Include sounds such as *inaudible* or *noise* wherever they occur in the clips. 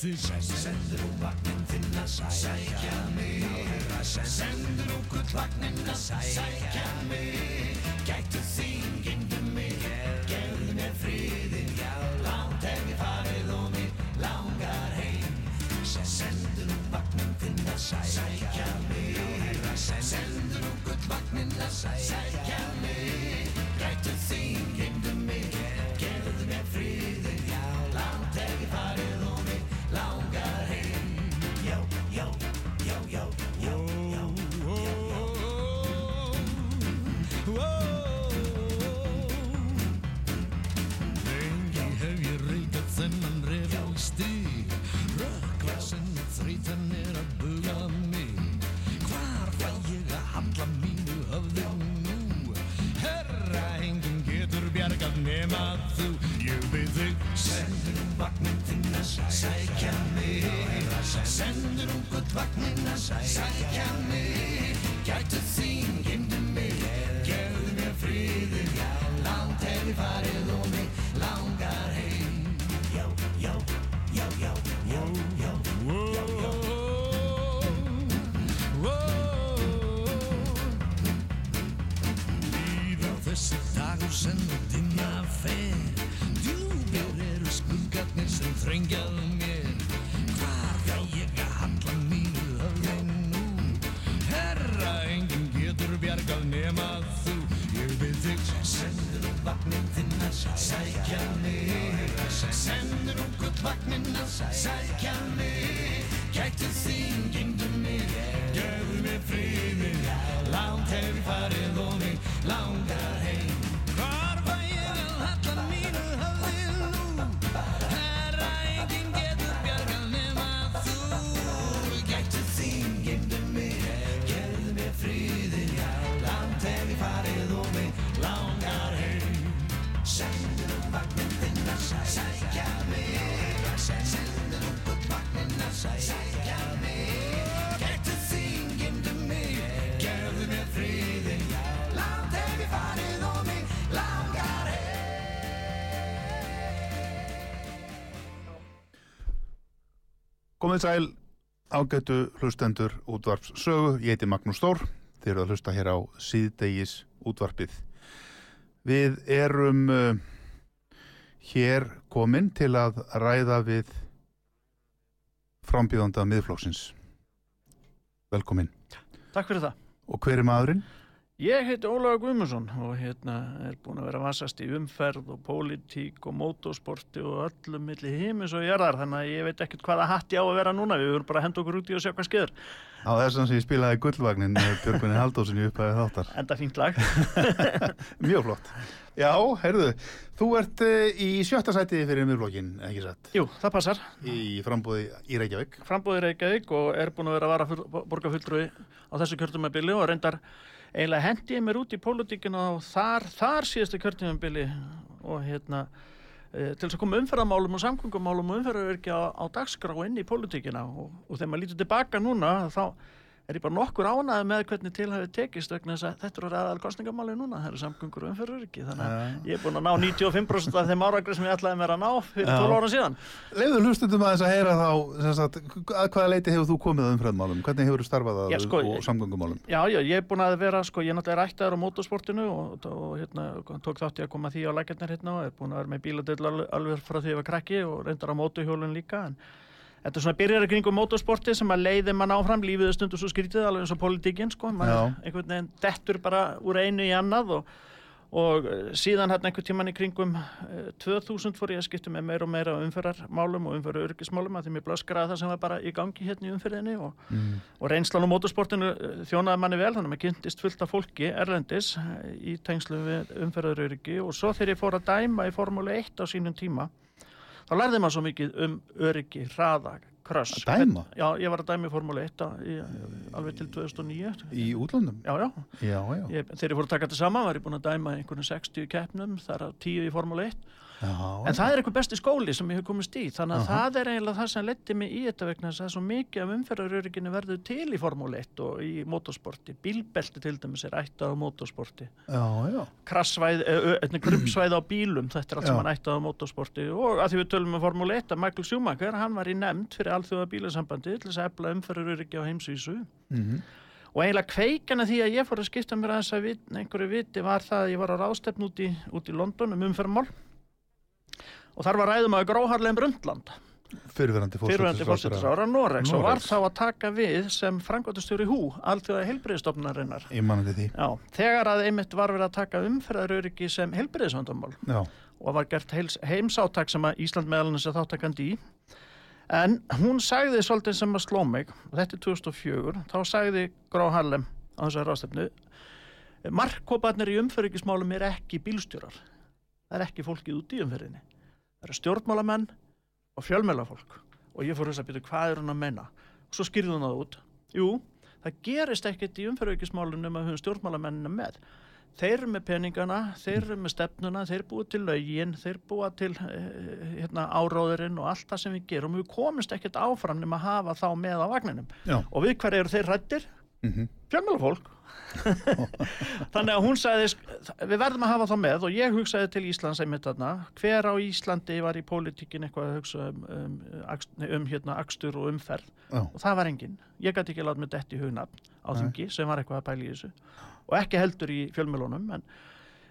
Við þið Sendur nú vagnin þinn að sækja mig. Sendur nú gullvagnin að sækja mig Gætu þín, gengdu mig Gefðu mér friðin, Langt hef ég farið og mig langar heim Sendur nú vagnin þinn að sækja mig Sendur nú gullvagnin að sækja mig Sendur um vagnin þinn að sækja mig Sendur um gutt vagnin að sækja mig Gætu þín, gemdu mig Gefðu mér friðin Langt hef ég farið og mig langar heim Já, já, já, já, já, já, já, já Líða þessi dagur sem að dimma fer Komið sæl, ágættu hlustendur útvarps sögu, ég heiti Magnús Stór, þeir eru að hlusta hér á síðdegis útvarpið. Við erum uh, hér komin til að ræða við frambíðanda miðflóksins. Velkomin. Takk fyrir það. Og hver er maðurinn? Ég heiti Ólaug Guðmundsson og hérna er búin að vera vasast í umferð og pólitík og mótorsporti og öllum milli heimis og jarðar þannig að ég veit ekkert hvaða hatt ég á að vera núna við vorum bara að henda okkur út í og sjá hvað skeður Á þessum sem ég spilaði gullvagnin Björgunni Haldósin í upphæði þáttar. Enda fínt lag *laughs* Mjög flott. Já, heyrðu, þú ert uh, í sjötta sæti fyrir miðflokkin, ekki satt? Jú, það passar Í frambúði í Reykjavík. Frambóði Reykjavík og er búin að vera eiginlega hendi ég mér út í pólitíkina og þar, þar síðastu kjörtumabili og hérna e, til þess að koma umferðamálum og samgöngumálum og umferðarverki á, á dagskrá inn í pólitíkina og, og þegar maður lítur tilbaka núna þá er ég bara nokkur ánaði með hvernig til hafi tekist vegna þess að þetta eru aðal kostningamáli núna, það eru samgöngur og umferðarverki þannig að ég er búin að ná 95% af þeim áragri sem ég ætlaði mér að ná fyrir Já. 12 ára síðan Leifðu hlustundum aðeins að heyra þá, sagt, að hvaða leiti hefur þú komið að umfræðmálum? Hvernig hefur þú starfað að sko, samgöngumálum? Já, já, ég er búin að vera, sko, ég er náttúrulega rættaður á motorsportinu og, og hérna, tók þátt í að koma því á lækjarnir hérna og er búin að vera með bíladeill al- alveg frá því ég var krakki og reyndar á mótuhjólun líka en þetta er svona byrjar í kringum motorsporti sem að leiði mann áfram, lífið er stundu svo skrítið alveg eins og politíkin, sko, Já. einhvern veginn dettur bara úr einu í annað og, og eh, síðan hérna einhvern tíman í kringum eh, 2000 fór ég að skipta með meira og meira umferðarmálum og umferðar örgismálum að því mér blöskraði það sem var bara í gangi hérna í umferðinni og Mm. og reynslan á motorsportinu eh, þjónaði manni vel þannig að maður kynntist fullt af fólki erlendis eh, í tengslu við umferðaröryggi og svo þegar ég fór að dæma í Formule 1 á sínum tíma þá lærði maður svo mikið um öryggi, hraða, Kröss. Að dæma? Já, ég var að dæma í Formule 1 á- í, alveg til 2009. Í útlandum? Já, já. Já, já. Ég, þegar ég fór að taka þetta saman var ég búin að dæma einhvern 60 keppnum, þar að 10 í Formule 1. En það er eitthvað besti skóli sem ég hef komist í, þannig að Aha. það er eiginlega það sem letti mig í þetta vegna þess að svo mikið af umferðarörygginu verður til í Formule 1 og í motorsporti. Bílbelti til dæmis er ættað á motorsporti. Krassvæð, gruppsvæð *clears throat* á bílum, þetta er allt Já. sem hann ættað á motorsporti og að því við tölum um Formule 1 að Michael Schumacher, hann var í nefnd fyrir alþjóða bílasambandi til þess að efla umferðaröryggi á heimsvísu Mm og eiginlega kveikana því að ég fór að skipta mér aðeins að vit, einhverju viti var það að ég var á ráðstefn út í, út í London um umferðarmál og þar var ræðum að Gróharleim Brundtland Fyrirverandi fórsetisráðherra. fórsetisrára Norex og var þá að taka við sem frangotastjóri hú, því. Já, þegar að einmitt var verið að taka umferðaröryggi sem heilbriðsvandamál Já. og var gert heils, heimsátak sem að Ísland meðal þess að þáttakandi í. En hún sagði svolítið sem að sló mig og þetta er 2004 þá sagði Grá Harlem á þessari ráðstefnu markkóparnir í umferðingismálum er ekki bílstjórar. Það er ekki fólkið út í umferðinni eru stjórnmálamenn og fjölmjölafólk og ég fór að byrja hvað er hún að menna og svo skýrði hún það út. Jú, það gerist ekkert í umferðingismálunum að höfum stjórnmálamennina með. Þeir eru með peningana, þeir eru með stefnuna þeir búa til lögin, þeir búa til eh, hérna, áróðurinn og allt það sem við gerum, við komumst ekkert áfram nema að hafa þá með á vagninum. Já. og við hver eru þeir rættir? Mm fjölmjölafólk *laughs* þannig að hún sagði við verðum að hafa þá með. Og ég hugsaði til Íslands einmitt þarna hver á Íslandi var í pólitíkin eitthvað að hugsa um, um, nei, um hérna, akstur og umferð. Já. og það var enginn, ég gæti ekki láta mig detti í hugnafn á þingi sem var eitthvað að pæla í þessu. Og ekki heldur í fjölmjölunum en,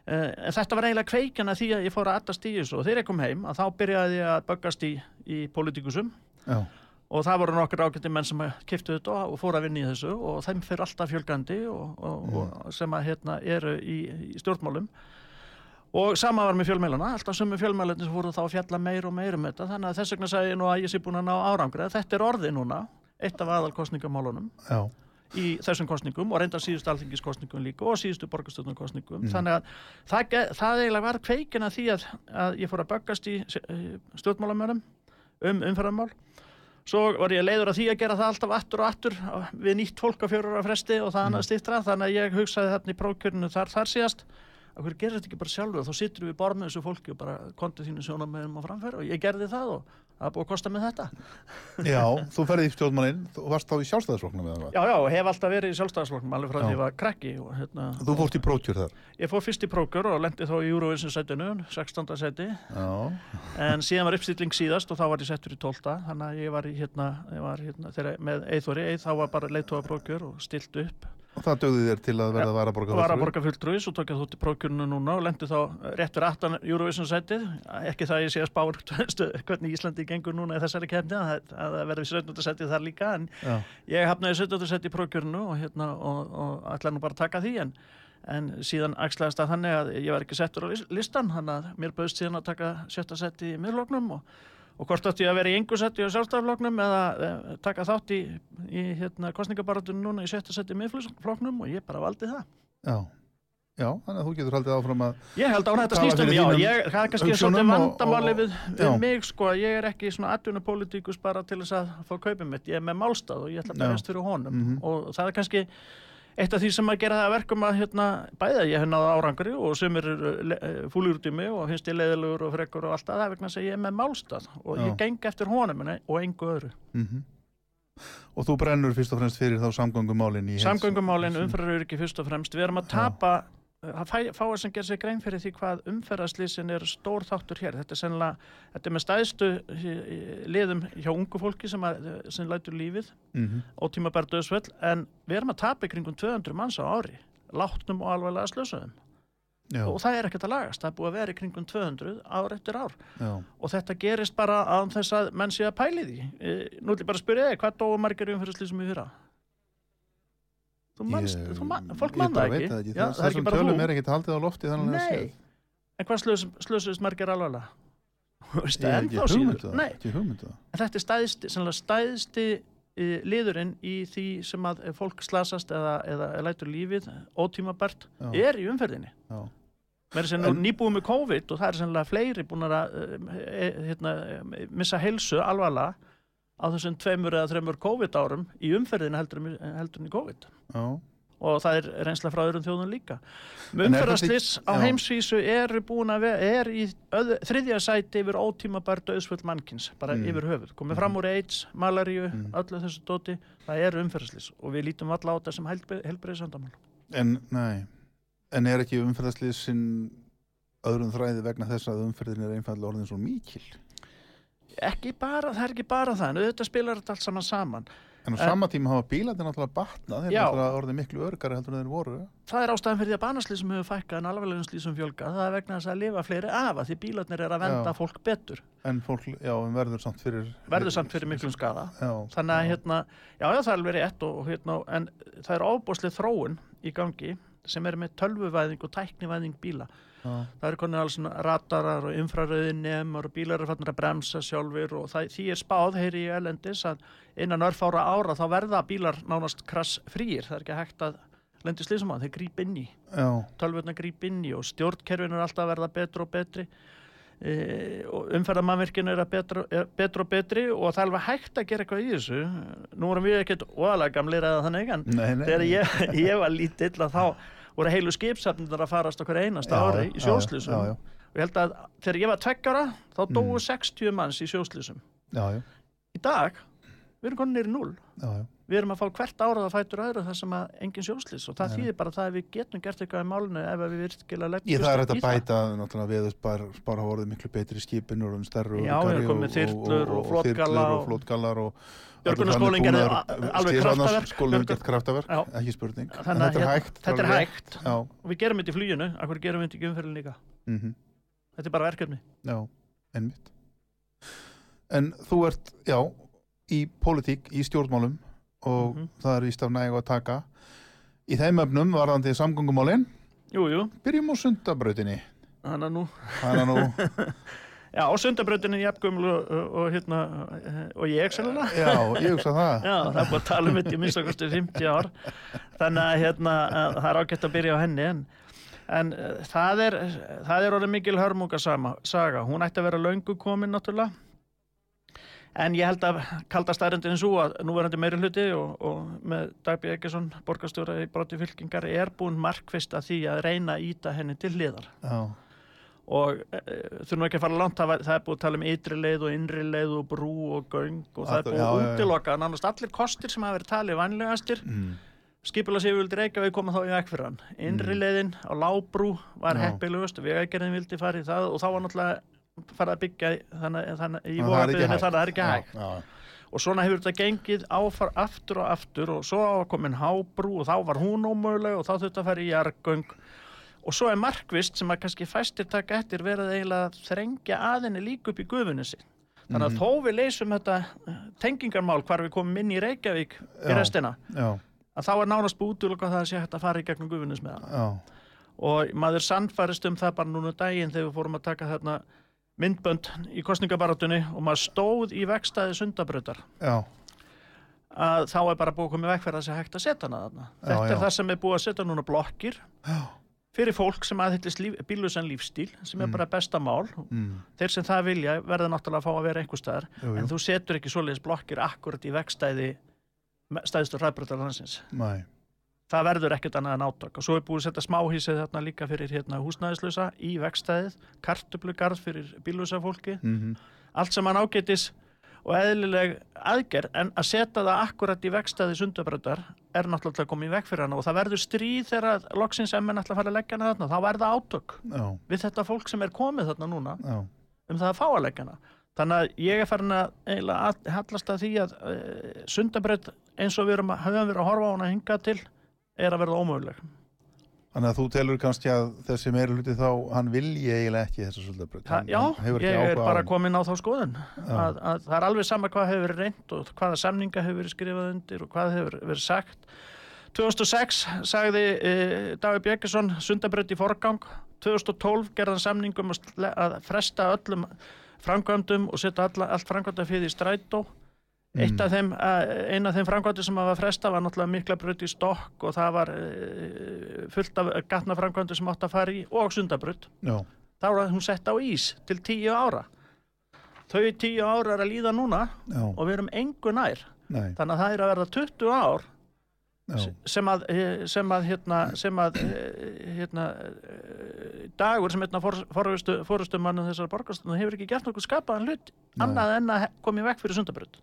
uh, en þetta var eiginlega kveikjana því að ég fór að attast í þessu. Og þegar ég kom heim að þá byrjaði ég að böggast í, í pólitíkusum. Já. Og það voru nokkur ágætti menn sem kiftu þetta og fóru að vinna í þessu og þeim fyrir alltaf fjölgandi og, og, og sem að hérna eru í, í stjórnmálum. Og sama var með fjölmælana, alltaf sömu fjölmælarnir sem fóru þá að fjalla meir og meir um þetta. Þannig að þess vegna sagði ég nú að ég sé búin að ná árangri. Að þetta er orðið núna, eitt af aðalkostningamálunum Já. í þessum kostningum og reyndar síðustu alþingiskostningum líka og síðustu borgarstjórnarkostningum Mm. þannig að það, það eiginlega var kveikin að því að, að ég fór að böggast í eh, stjórnmálamönnum um umferðarmál svo var ég leiður að því að gera það alltaf aftur og aftur við nýtt fólk á fjörur á fresti og það hann að stýttra þannig að ég hugsaði þarna í prókjörinu þar, þar síðast að hverju gerir þetta ekki bara sjálfur? Og þá sittur við borð með þessu fólki og bara kontið þínu sjónarmeðum á framfæri og ég gerði það og það er búið að kosta mig þetta Já, þú ferði í stjórnmálinn, þú varst þá í sjálfstæðisflokknum eða hvað? Já, já, og hef alltaf verið í sjálfstæðarsflokknum alveg frá því ég var krakki og hérna, Þú fórst í prókjör þar? ég fór fyrst í prókur og lendi þá í Eurovision setinu, 16. seti Já. en síðan var uppstilling síðast og þá var ég settur í 12. þannig að ég var í hérna, ég var hérna þegar með Eithori, Eith þá var bara leiðtóða prókur og stilt upp Og það dögði þér til að verða að vara að borga og var að borga fulltrúi, svo tók ég þótt í prókurinu núna og lendi þá réttur aftan Eurovision setið, ekki það að ég sé að spá *laughs* hvernig Íslandi gengur núna í þessari kefni að að það verði 17. setið þar líka en Já. ég hafnaði 17. seti í prókjörnu og, hérna, og, og ætla nú bara að taka því en, en síðan axlaðist það þannig að ég var ekki settur á lis- listan þannig að mér bauðst síðan að taka sjötta seti í miðloknum og, og hvort átti ég að vera í engu seti á sjálfstæðarfloknum eða e, taka þátt í, í hérna, kostningabaratunum núna í sjötta seti í miðfloknum og ég bara valdi það. Já. Já, þannig að þú getur haldið áfram að Ég held að þetta Tala snýst um, fyrir já, ég, það er kannski og- vandamáli við, við mig, sko, ég er ekki svona atvinnupolítikus bara til þess að fá kaupið mitt, ég er með málstað og ég ætla að berjast fyrir honum. Mhm. og það er kannski eitt af því sem að gera það að verkum að hérna, bæða ég hef náða árangri og sumir eru fúlir út í mig og finnst ég leiðilegur og frekkur og allt það, það er vegna að ég er með málstað og Já. ég geng eftir honum en- og engu öðru. mm Og þú brennur fyrst og fremst fyrir þá samgöngumálin í heils- Samgöngumálin, umferðaröryggi fyrst og fremst, við erum að tapa að fæ- fá að sem gerir sig grein fyrir því hvað umferðarslýsin er stór þáttur hér þetta er sennilega, þetta er með stæðstu eh, liðum hjá ungu fólki sem, að, sem lætur lífið Mhm. ótíma bara döðsvöld, en við erum að tapa kringum 200 manns á ári látnum og alveglega slösuðum Já, og það er ekkert að lagast, það er búið að vera kringum 200 ár eftir ár já. og þetta gerist bara án þess að menn sé að pæli því Eh, nú ætlum ég bara að spyrja þig, hvað dóu margir umferðarslýsum í fyrra? Þú manst, Ég- þú man, fólk ég mann það ekki, það ekki. Já, það er ekki Þessum bara tölum þú. er ekkert haldið á lofti Nei, en hvað slösust margir veist, Ég hef ekki ennþá hugmynd síður? um um en þetta er stæðsti, stæðsti uh, liðurinn í því sem að fólk slasast eða, eða lætur lífið ótímabært er í umferðinni. Já. Mér er sem nú nýbúið með COVID og það er sennilega fleiri búin að e, e, hérna, e, missa helsu alvarlega á þessum tveimur eða þreimur COVID árum í umferðinu heldur, heldur en í COVID Já, og það er reynsla frá öðrum þjóðum líka. Er þetta á heimsvísu vera, er í öð, þriðja sæti yfir ótímabær döðsfull mannkins, bara Mm. yfir höfuð. Komið fram úr AIDS, malaríu, öllu þessu dóti, það eru umferðarslis og við lítum alla á þetta sem helbreyðsandamál. en nei En er ekki umferðarslýsin öðrum þræði vegna þess að umferðin er einfallega orðin svo mikil Ekki bara, það er ekki bara það, en auðvitað spilar þetta allt saman saman. En á sama tíma hafa bílarnir náttúrulega batnað þeir náttúrulega orðin miklu örgari heldur en þeir voru Það er ástæðan fyrir því að banaslýsum hefur fækkað en alveglegum slýsum fjölgað. Það er vegna þess að lifa fleiri af að því bílarnir er að venda Já. fólk betur. en fólk, já, en verður samt fyrir Verður samt fyrir miklum skada. Já, Þannig að já. hérna, já, það er alveg rétt og hérna, en það er ábúslið þróun í gangi sem er með tölvuvæðing og tæknivæðing bíla. Já, Það eru konið alls svona radarar og infraröðinemar og bílar eru fannir að bremsa sjálfur og það, því er spáð, heyri ég elendis, að innan örfára ára þá verða bílar nánast krass frýir. Það er ekki hægt að lendi slísum að þeir gríp inn í. já, tölvurna gríp inn í og stjórnkerfin er alltaf að verða betri og betri. E, og umferðamannvirkinu er, að er betri og betri og það er alveg hægt að gera eitthvað í þessu. Nú erum við ekkert óalega gamlir eða þannig en þegar ég, ég var lítill að þá voru heilu skipsafnir að farast okkur einasta Já, ári í já. og ég held að þegar ég var tveggjara þá dóu Mm. 60 manns í já, í dag, við erum konið nýri null já, já. Við erum að fá hvert árað að fætur öðru þar sem að engin sjóslýs og það Nei. þýðir bara það að við getum gert eitthvað í málinu ef við virkilega leggjum Ég það er í að bæta náttúrulega við spara, spara orðið miklu betri skipin og stærri og Já, við erum með þyrlur og flotgalla þyrlur og gerði a- alveg kraftaverk. hefur gert kraftaverk, ekki spurning. Þannig að þetta er hérna- hægt þetta er og við gerum þetta í fluginu, akkur gerum við þetta ekki umferðin líka? Mhm. Þetta er bara verkefni. Já, einmitt. En þú ert, já, í pólitík, í stjórnmálum og Mhm. það er víst af nægu að taka. Í þeim öfnum varðandi samgöngumálin, Jú, jú, byrjum á sundabrautinni. að nú *laughs* er nú, Já, og sundabrautin er jafnguml og, og, hérna og ég sennilega já, ég hugsa það. *laughs* Já, það er búið að tala um þetta í minnst okkur 50 ár þannig að hérna, að það er ágætt að byrja á henni en, en uh, það er það er orðið mikil hörmunga saga hún ætti að vera löngu komin náttúrulega en ég held að kalda stærendin svo að núverandi meiri hluti og, og með Dagbjörn Ekesson borgarstjóra í broti fylkingar er búin markvist að því að reyna að íta henni til hliðar. Já, og e, þurfum ekki að fara langt það, það er búið að tala um ytri leið og innri leið og brú og göng og það er já, að útiloka. Nánast allir kostir sem hafa verið talið vanlegastir mm, skipula sér vildi reyka við koma þá í vekk fyrir hann. Innri leiðin á lábrú var Já. heppilegust vegagerðin vildi fara í það og þá var náttúrulega farið að byggja þannig, þannig, í Þannig að það er ekki hægt. er Já, já, og svona hefur þetta gengið áfar aftur og aftur og svo var komin hábrú og þá var hún ómöguleg og þá þurfti að fara í jargöng og svo er markvist sem að kannski fæstir taka eftir verið eiginlega að þrengja aðinni líka upp í gufunni sin þannig að Mhm. þó við leysum þetta eh, tengingarmál hvar við komum inn í Reykjavík í Já. restina já, að þá er nánast búið útlöku að það sé hægt að fara í gegnum já, og maður sannfærist um það bara núna um daginn þegar við fórum að taka þarna myndbönd í kostningabaratunni og maður stóð í vegstæði sundabrautar já, að þá er bara búið að koma í veg fyrir að það sé hægt að setja hana þarna. Já, Þetta já. er það sem er búið að setja núna blokkir já, fyrir fólk sem aðhyllist líf, bílusan lífstíl sem er Mm. bara besta mál. mm, Þeir sem það vilja verða náttúrulega að fá að vera einhver staðar jú, en jú, þú setur ekki svoleiðis blokkir akkurat í vegstæði stæðstur hræðbrutar landsins. næ, Það verður ekkert annað en átök. Og svo er búið að setja smáhísið þarna líka fyrir hérna, húsnæðislösa í vegstæðið, kartublugarð fyrir bílusa fólki mhm, allt sem hann ágætis og eðlileg aðgerð en að setja það akkurat í vegstæði sundabröndar er náttúrulega komið í veg fyrir hann og það verður stríð þegar loksins emmin ætla að fara að leggja hana þarna þá verða átök já, við þetta fólk sem er komið þarna núna já, um það að fá að leggja hana. Þannig að ég er farin að eiginlega hallast að því að uh, sundabrönd eins og við höfum verið að horfa á hana hingað til er að verða ómöguleg. Þannig að þú telur kannski að þessi meiri hluti þá, hann vilji eiginlega ekki þessa svolítið Það, já, ég er bara komin á þá skoðun. Að, að það er alveg sama hvað hefur verið reynd og hvaða samninga hefur verið skrifað undir og hvað hefur verið sagt. 2006 sagði e, David Björgesson sundabrönd í forgang. 2012 gerðan samningum að, fresta öllum framkvæmdum og setja allt framkvæmda fyrir í strætó Eitt af þeim, ein af þeim framkvæmdi sem var fresta var náttúrulega mikla brönd í stokk og það var e, fullt af gatna framkvæmdi sem átt að fara í og sundabrönd Já, þá var hún sett á ís til tíu ára. Þau tíu ár er að líða núna já, og við erum engu nær. Nei, þannig að það er að verða 20 ár já, sem að, eh, sem að, hérna, sem að eh, hérna, dagur sem hérna fórustu, mannum þessar borgarstunum hefur ekki gert nokkuð skapaðan hlut annað en að koma í vekk fyrir sundabröð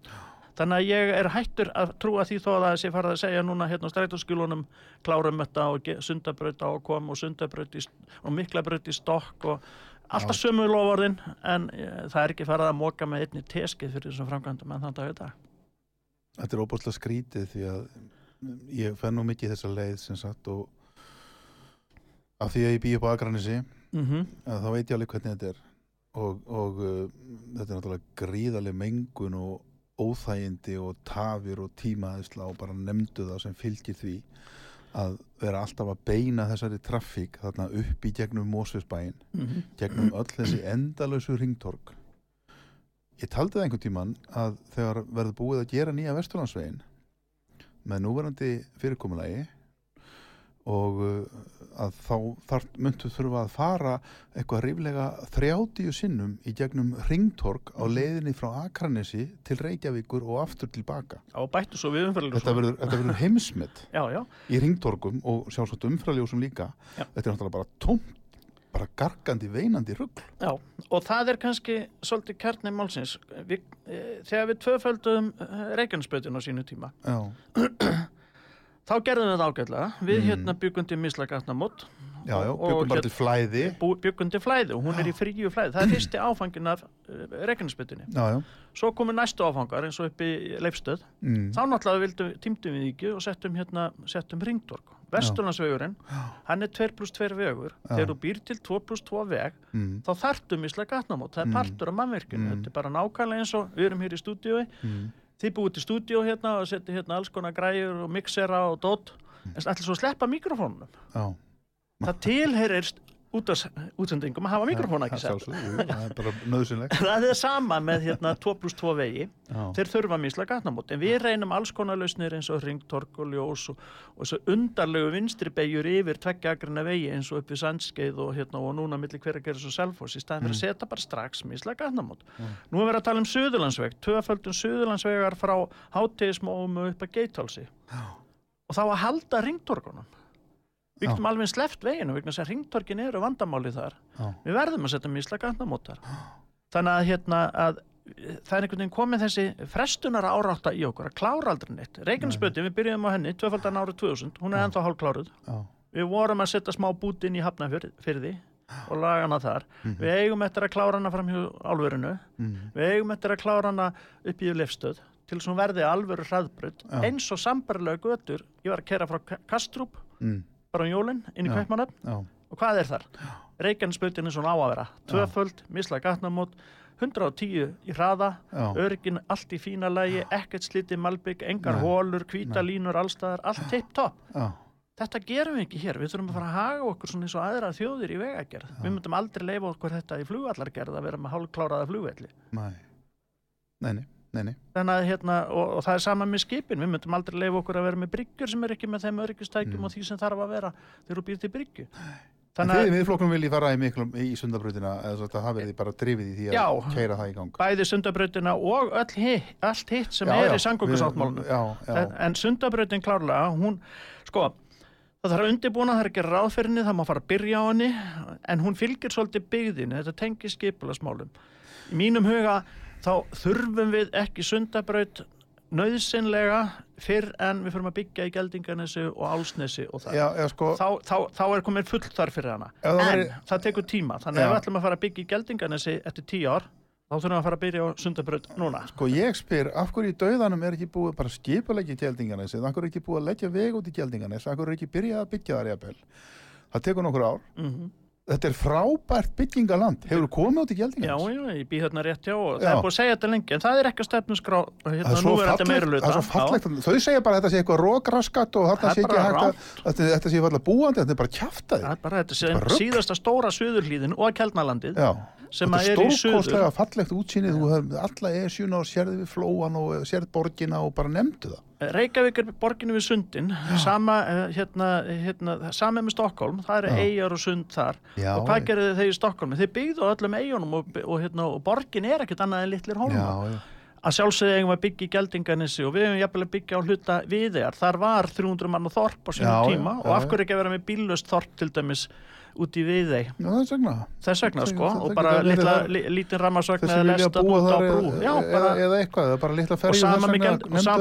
þannig að ég er hættur að trúa því þó að það sé farið að segja núna hérna á strætóskjúlunum klárum þetta og sundabröð á að koma og sundabröð í, og miklabröð í stokk og alltaf sömu loforðin en e, það er ekki farið að móka með einni teskið fyrir þessum framkvæmdum en þannig að þetta þetta er óbúslega skrítið því að ég fenn nú mikið þessa leið sem sagt og af því að ég býð upp á Akranissi mm -hmm. þá veit ég alveg hvernig þetta er. Og, og uh, þetta er náttúrulega gríðarlega mengun og óþægindi og tafir og tímaðisla og bara nefndu það sem fylgir því að vera alltaf að beina þessari traffík þarna upp í gegnum Mósfjörnsbæin Mhm. gegnum öll þessi endalösu ringtorg ég taldi það einhvern tíman að þegar verður búið að gera nýja Vesturlandsvegin með núverandi fyrirkomulagi og uh, að þá þar myndu þurfa að fara eitthvað ríflega 30 sinnum í gegnum ringtorg á leiðinni frá Akranesi til Reykjavíkur og aftur tilbaka. Og bættu svo við umfæðlega þetta verður, verður heimsmet *laughs* já, já, í ringtorgum og sjálfsagt umfraljósum líka. Já. þetta er náttúrulega bara tómt bara gargandi, veinandi rugl. Já, og það er kannski svolítið kjarni málsins. Við, e, þegar við tvöföldum Reykjanesbötin á sínu tíma, já, *clears throat* *clears throat* þá gerðum við þetta ágætlega. Við Mm. hérna byggum til mislægatnamót, já, já, byggum bara til flæði byggum til flæði og hún er í fríu flæði. Það er fyrsti áfangin af uh, Reykjanesbötinni. já, já, Svo komu næstu áfangar eins og upp í Leifstöð. mm, Þá náttúrulega vildum, tímdum við ekki og settum hérna, settum ringtorg. Vesturlandsvegurinn, hann er 2 pluss 2 vegur. Já. Þegar þú býr til 2 pluss 2 veg, mm, þá þarftu mislega gatnamót. Það er Mm. partur af mannverkinu. Mm. Þetta er bara nákvæmlega eins og við erum hér í stúdíói. Mm, Þið búið til stúdíó hérna og setja hérna alls konar græjur og mixera og dót. En ætla svo sleppa mikrofónunum. já Það tilherir útsendingum að hafa mikrofónu ekki sett. það er bara nöðsynlegt *laughs* Það er sama með hérna 2 pluss 2 vegi. já, Þeir þurfa misla gatnamót. En við reynum alls konar lausnir eins og ringtork og ljós og, og þessu undarlegu vinstri beigjur yfir tveggjagrina vegi eins og upp við sandskeið og, hérna, og núna milli hver að gera svo selfos í staðin fyrir að setja bara strax misla gatnamót. Nú er verið að tala um Suðurlandsveg, tvöföldun Suðurlandsvegar frá hátegismóum upp að geitálsi. Og þá að halda ringtorkunum. Við getum alveg sleppt veginu vegna þess að ringtorkin eru vandamáli þar. já, Við verðum að setja misla gatnamótar. Þannig að, hérna, að eh, það er einhvern veginn komið þessi frestunar árátta í okkur að klára aldrei neitt. Reykjanesböti, við byrjuðum á henni, tvöfaldan árið 2000, hún er ennþá hálfkláruð. já, Við vorum að setja smá bút inn í hafnafyrði og laga hana þar. Við eigum eftir að klára hana fram hjá álverinu. mm, Við eigum eftir að klára hana upp í lefstöð til þess að hún verði alvöru hraðbrödd Já. eins og sambarlega götur. Ég var að kera frá Ka- Kastrup, mm, bara um jólinn, inn í. Kaupmannöfn og hvað er þar? Reykjanesbötin er svona á að vera. Tvöföld, misla gatnamót 110 í hraða örgin allt í fína lagi, ekkert slitið malbygg engar Nei. hólur, hvíta línur allstaðar, allt tipp topp þetta gerum við ekki hér, við þurfum að fara að haga okkur svona eins og aðra þjóðir í vegagerð. Við myndum aldrei leifa okkur þetta í flugvallargerð að vera með hálfkláraða flugvelli. Nei nei, nei, nei, að hérna, og, og það er sama með skipin. Við myndum aldrei leifa okkur að vera með bryggjur sem er ekki með þeim öryggistækjum Mm. og því sem þarf að vera þegar þú býr til bryggju. Þannig að miðflokkum viljið fara í, í sundabrautina eða hafi verið bara drifið í því að Já. keira það í gang. Bæði sundabrautina og öll hitt, allt hitt sem Já, er já, í já, En, en sundabrautin klárlega, hún, sko, það þarf að undirbúna, það er að gera ráð fyrir henni, það má fara að byrja á henni, en hún fylgir svolítið byggðinni, þetta tengir skipulasmálum. Í mínum huga, þá þurfum við ekki sundabraut nöðsynlega fyrr en við fyrir að byggja í Geldinganesi og Álsnesi og það. já, já, sko Þá, þá, þá er komin full þar fyrir hana. Það En væri- það tekur tíma, þannig að við ætlum að fara að byggja í Geldinganesi eftir tíu ár, þá þurfum við að fara að byrja á sundabraut núna. Sko ég spyr, af hverju í dauðanum er ekki búið bara skipulegja Gjaldinganes eða af hverju er ekki búið að leggja veg út í Gjaldinganes af hverju er ekki byrjað að byggja þar jafnvel það tekur nokkur ár Mm þetta er frábært byggingaland hefur þú komið út í Já, Gjaldinganes? já, ég býð þarna rétt hjá og það Já. er búið að segja þetta lengi en það er ekki að stefnusgrá hérna er meiruluta það er svo fallegt þau segja bara að þetta sé eitthvað rókraskat og er sé ekki bara hægt að þetta, þetta sé falla búandi, þetta er bara kjaftaði Það er bara þetta Bara rugl. síðasta stóra suðurhlíðin og Kjeldnalandið Já, sem Þetta að er er í suður. stórkostlega fallegt útsýnið, þú hefði alla E7 og sérði við flóan og sérði borgina og bara nefndu það. Reykjavík er borginu við sundin. Sama, eh, hérna, hérna, sama með Stokkólm, það eru Já. eigjar og sund þar. Já, og hvað gerðu þeir í Stokkólmi? Þeir byggðu öllum eigunum og, og, hérna, og borgin er ekkert annað en litlir hólma að sjálfsögðu eigum að byggja í Geldinganissi og við hefum jafnvel að byggja á hluta við þegar þar var 300 mann þorp á sínum tíma já, og af hverju ekki að vera með bíllöst þorp til dæmis út í við þeir er segna. þess vegna sko það- og það bara getur verið litla, li, lítinn rammarsögn eða lesta út á brú. já, bara, eða eitthvað, bara litla og ferju þess vegna,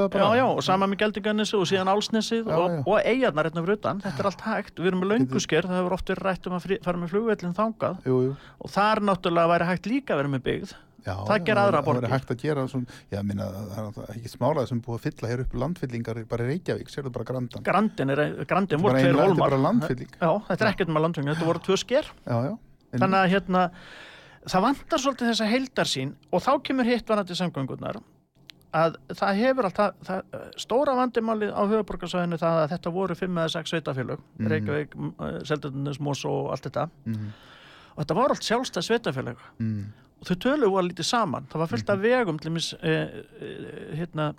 og bara. og sama með Geldinganissi og síðan Álsnesið og, og eigarnar hérna fyrir utan, þetta er allt hægt. Við erum með löngusker, það hefur oft verið rætt um að fara með flugvellin þangað. Jú, jú. og þar náttúrulega væri hægt líka að vera með byggð Já, Það gera aðrar Það borgir. er hægt að gera svona, já, minna, það er ekki smálaði sem búið að fylla hér upp landfyllingar bara í Reykjavík, sérðu bara grandan. Grandin, er, grandin voru tveir ein- Þetta er bara landfylling. Já, þetta er ekkert með landfylling, þetta voru tvö sker Já, já. En- þannig að hérna það vantar svolítið þessa heildarsýn og þá kemur hitt varandi samgöngurnar að það hefur alltaf það, stóra vandimálið á höfuborgarsvæðinu það að þetta voru fimm eða sex sveitafélög Mhm. Reykjavík, mm, og Mhm. og og þau töluðu var lítið saman það var fullt af vegum til mis, eh, eh, hérna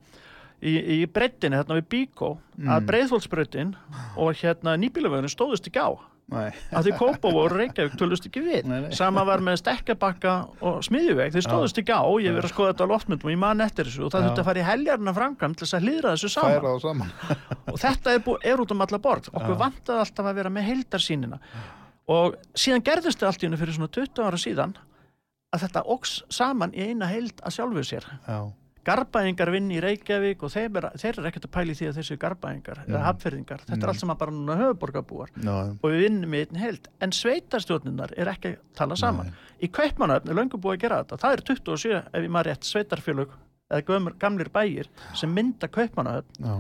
í, í breyttinni, hérna við Bíkó að Mm. breyðfólksbreytin og hérna nýbílavegurinn stóðust ekki á Nei. að því Kópavór og Reykjavík tölust ekki við Nei, nei. sama var með stekkjabakka og smiðjuveg þeir stóðust ekki á, ég hef verið að skoða þetta á loftmyndum og ég man eftir þessu og það þurfti að fara í heljarna framkvæm til þess að hlýðra þessu saman saman. *laughs* og þetta er, er út um alla borð okkur Já. vantaði alltaf að vera með heildarsýnina og síðan gerðist þetta allt í hennu fyrir svona 20 ára síðan að þetta óks saman í eina heild að sjálfu sér. Já. Garbæðingar vinn í Reykjavík og þeir, er, þeir eru ekkert að pæli því að þessu garbæðingar eða Nei. hafferðingar, þetta Nei. er allt saman bara núna höfuborgarbúar og við vinnum í einn held en sveitarstjórninar er ekki að tala saman. Í Kaupmannöfn er löngu búið að gera þetta. Það er 27 ef ég maður rétt sveitarfélög eða gamlir bæir sem mynda Kaupmannöfn Já.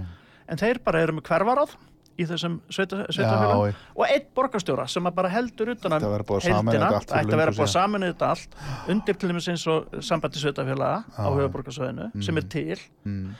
en þeir bara eru með hverfaráð í þessum sveita, sveitarfélög Já, og einn borgarstjóra sem bara heldur utan Þetta verður búið að sameina þetta allt fyrir ætti að vera búið að sameina þetta allt undir til dæmis eins og sambandi sveitafélaga á höfuborgarsvæðinu sem er til. Mm.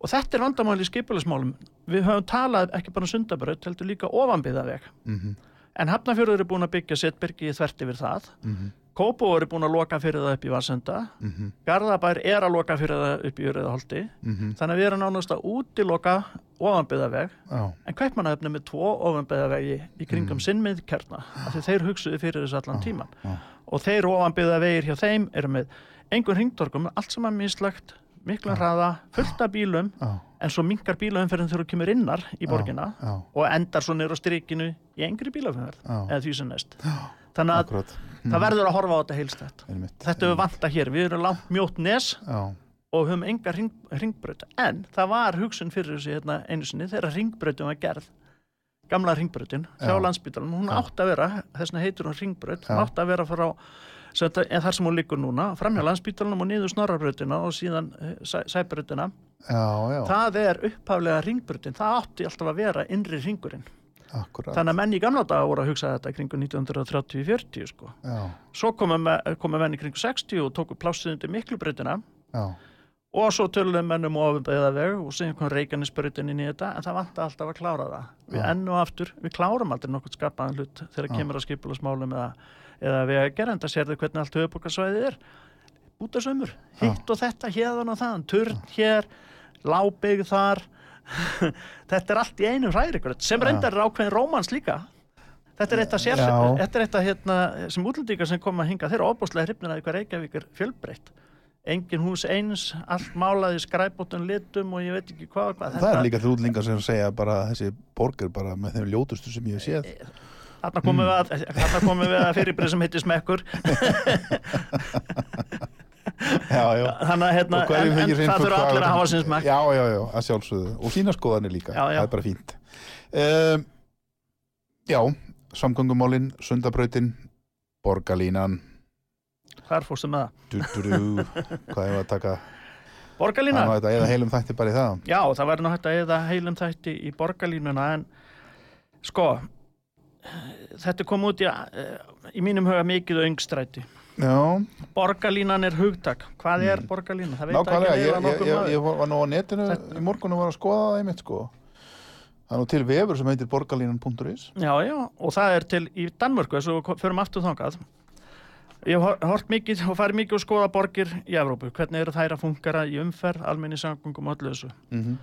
og þetta er vandamáli í skipulismálum við höfum talað ekki bara um sundabraut heldur líka ofanbyðaveg Mhm. en Hafnafjörður er búin að byggja Setbergi þvert yfir það. Mhm. Kópó er búin að loka fyrir það upp í Vassenda Mhm. Garðabær er að loka fyrir það upp í Jöriðaholti Mhm. þannig að við erum nánast að útiloka ofanbyðaveg Já. en Kaupmannahöfn er með tvo ofanbyðavegi í kringum Mm. sinn miðkjarna af því þeir hugsuðu fyrir þessu allan tíman já. og þeir ofanbyðavegir hjá þeim eru með engur hringtorkum, allt saman mislagt miklum hraða, fullt af bílum en svo minkar bílaumferðin þegar þú kemur innar í borgina Já. og endar svo niður á strikinu í engri bílaumferð eða því sem næst þannig að Akkurat. Það verður að horfa á þetta heilstætt þetta hefur vanta hér, við erum langt mjótt nes Já. og höfum enga hring, hringbraut. En það var hugsun fyrir þessu hérna einu sinni þegar hringbrautin var gerð. Gamla hringbrautin hjá Já. landsbytalan hún Já. átti að vera, þess vegna heitur hún hringbraut hún Já. átti að vera frá þar sem hún liggur núna, framhjá landsbytalanum og niður snorrabrautina og síðan eh, sæ, sæbrautina. Já, já. það er upphaflega hringbrautin það átti alltaf að vera innri hringurinn Akkurat. þannig að menn í gamla daga voru að hugsa þetta kringu 1930-40 sko. Já. svo komu, komu menn í kringu 60 og tóku plássið undir miklubrautina Já. og svo töluðum menn um ofinbæðaveg og síðan kom Reykjanesbrautin inn í þetta en það vanta alltaf að klára það við Já. enn og aftur, við klárum aldrei nokkuð skapaðan hlut þegar kemur að skipulasmálum eða, eða við að gera en það sérðu hvernig allt höfuborgarsvæðið er bútasömmur, hitt og þetta hérðan og þann, turn hér lábygg þar *laughs* þetta er allt í einu hrærigröð sem reyndar er ákveðin rómans líka þetta er eitt að sér þetta er eitt að hérna, sem útlendingar sem koma að hinga þeir eru óbúslega hrifnir að ykkur Reykjavík er fjölbreytt engin hús eins, allt málað í skræbótun litum og ég veit ekki hvað, og hvað. Það er líka þrúðlingar sem segja bara þessi borg er bara með þeim ljótustu sem ég séð. Þarna komum við að, komum við að fyrirbrið sem heitir smekkur. *laughs* *laughs* þannig að hérna, en, en það þurfa allir að hafa sinns smekk Já, já, já, að sjálfsögðu. Og sína skoðanir líka. Já, já. Það er bara fínt. Um, já, samgöngumálin, sundabrautin, borgarlínan, hvar fórstu með það? hvað er að taka, Borgarlína? það er eða heilum þætti bara í það. Já, það hægt að eða heilum þætti í borgarlínuna en sko þetta kom út í, eh, í mínum huga mikið og yngstræti Já, borgarlínan er hugtak, hvað er borgarlínan? Það veit Mm. nákvæmlega, ekki nokkuð ég, maður ég var nú á netinu Þetta- í morgun og var að skoða það einmitt sko. Það er nú til vefur sem heitir borgarlínan.is. Já, já, og það er til í Danmörku, þess að við förum aftur þangað Ég hor- hort mikið og farið mikið og skoða borgir í Evrópu, hvernig eru þær að fungara í umferð, almenni samgöngum og öllu þessu. Mhm.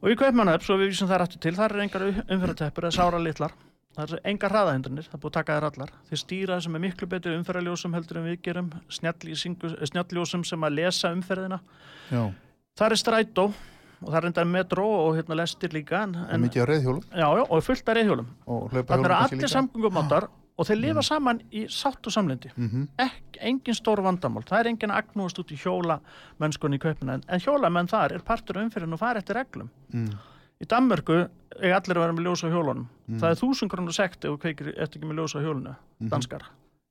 Og í Kaupmannöf, svo við vísum þær aftur til, þar er engar umferðarteppur eða sára litlar. Það er engar hraðahindranir, það er búið að taka þær allar. Þeir stýra sem er miklu betur umferðarljósum heldur en við gerum, snjallýsingu- snjallljósum sem að lesa umferðina. Já, Það er strætó og það er enda metro og hérna lestir líka. En, en mikið á reyðhjólum já, já, og fullt af reyðhjólum. og Þannig kannski allir samgöngumáttar og þeir lifa saman í sátt og samlindi. Mhm. Ekki, engin stór vandamál. Það er engin agnúast út í hjóla mennskunni í kaupina. En, en hjólamenn þar er partur af umfyrin og fara eftir reglum. Mm. Í Danmörku er allir að vera með ljós á hjólunum. Það er þúsund krónu sekt ef þú kveikir eftir ekki með ljós á hjólunu, danskar,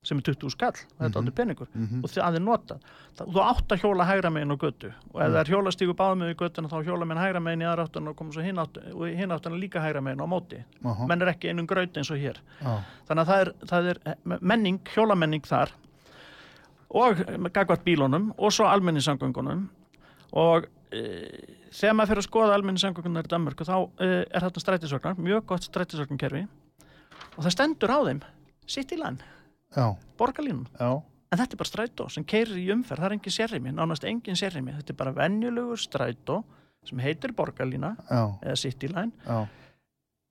sem er 20 skall, þetta mm -hmm. peningur, og það er notað. Það, þú átt að hjóla hægra megin á götu og ef það er hjólastígu báðum með í götuna þá hjóla megin hægra megin í aðra áttan og koma svo hinn átt- og hinn áttuna líka hægra megin á móti. Aha. Menn er ekki einum graut eins og hér. Já, Þannig að það er, það er menning, hjólamenning þar og gagvart bílunum og svo almenningssangöngunum og þegar maður fyrir að skoða almenningssangöngunar í Danmörku þá e, er þetta strætisvagnar, mjög gott strætisvagnkerfi og það stendur á þeim sitt í land, borgarlínum. Já, en þetta er bara strætó sem keirir í umferð, það er engin sérrimi, nánast engin sérrimi þetta er bara venjulegur strætó sem heitir borgarlína eða sitt í land.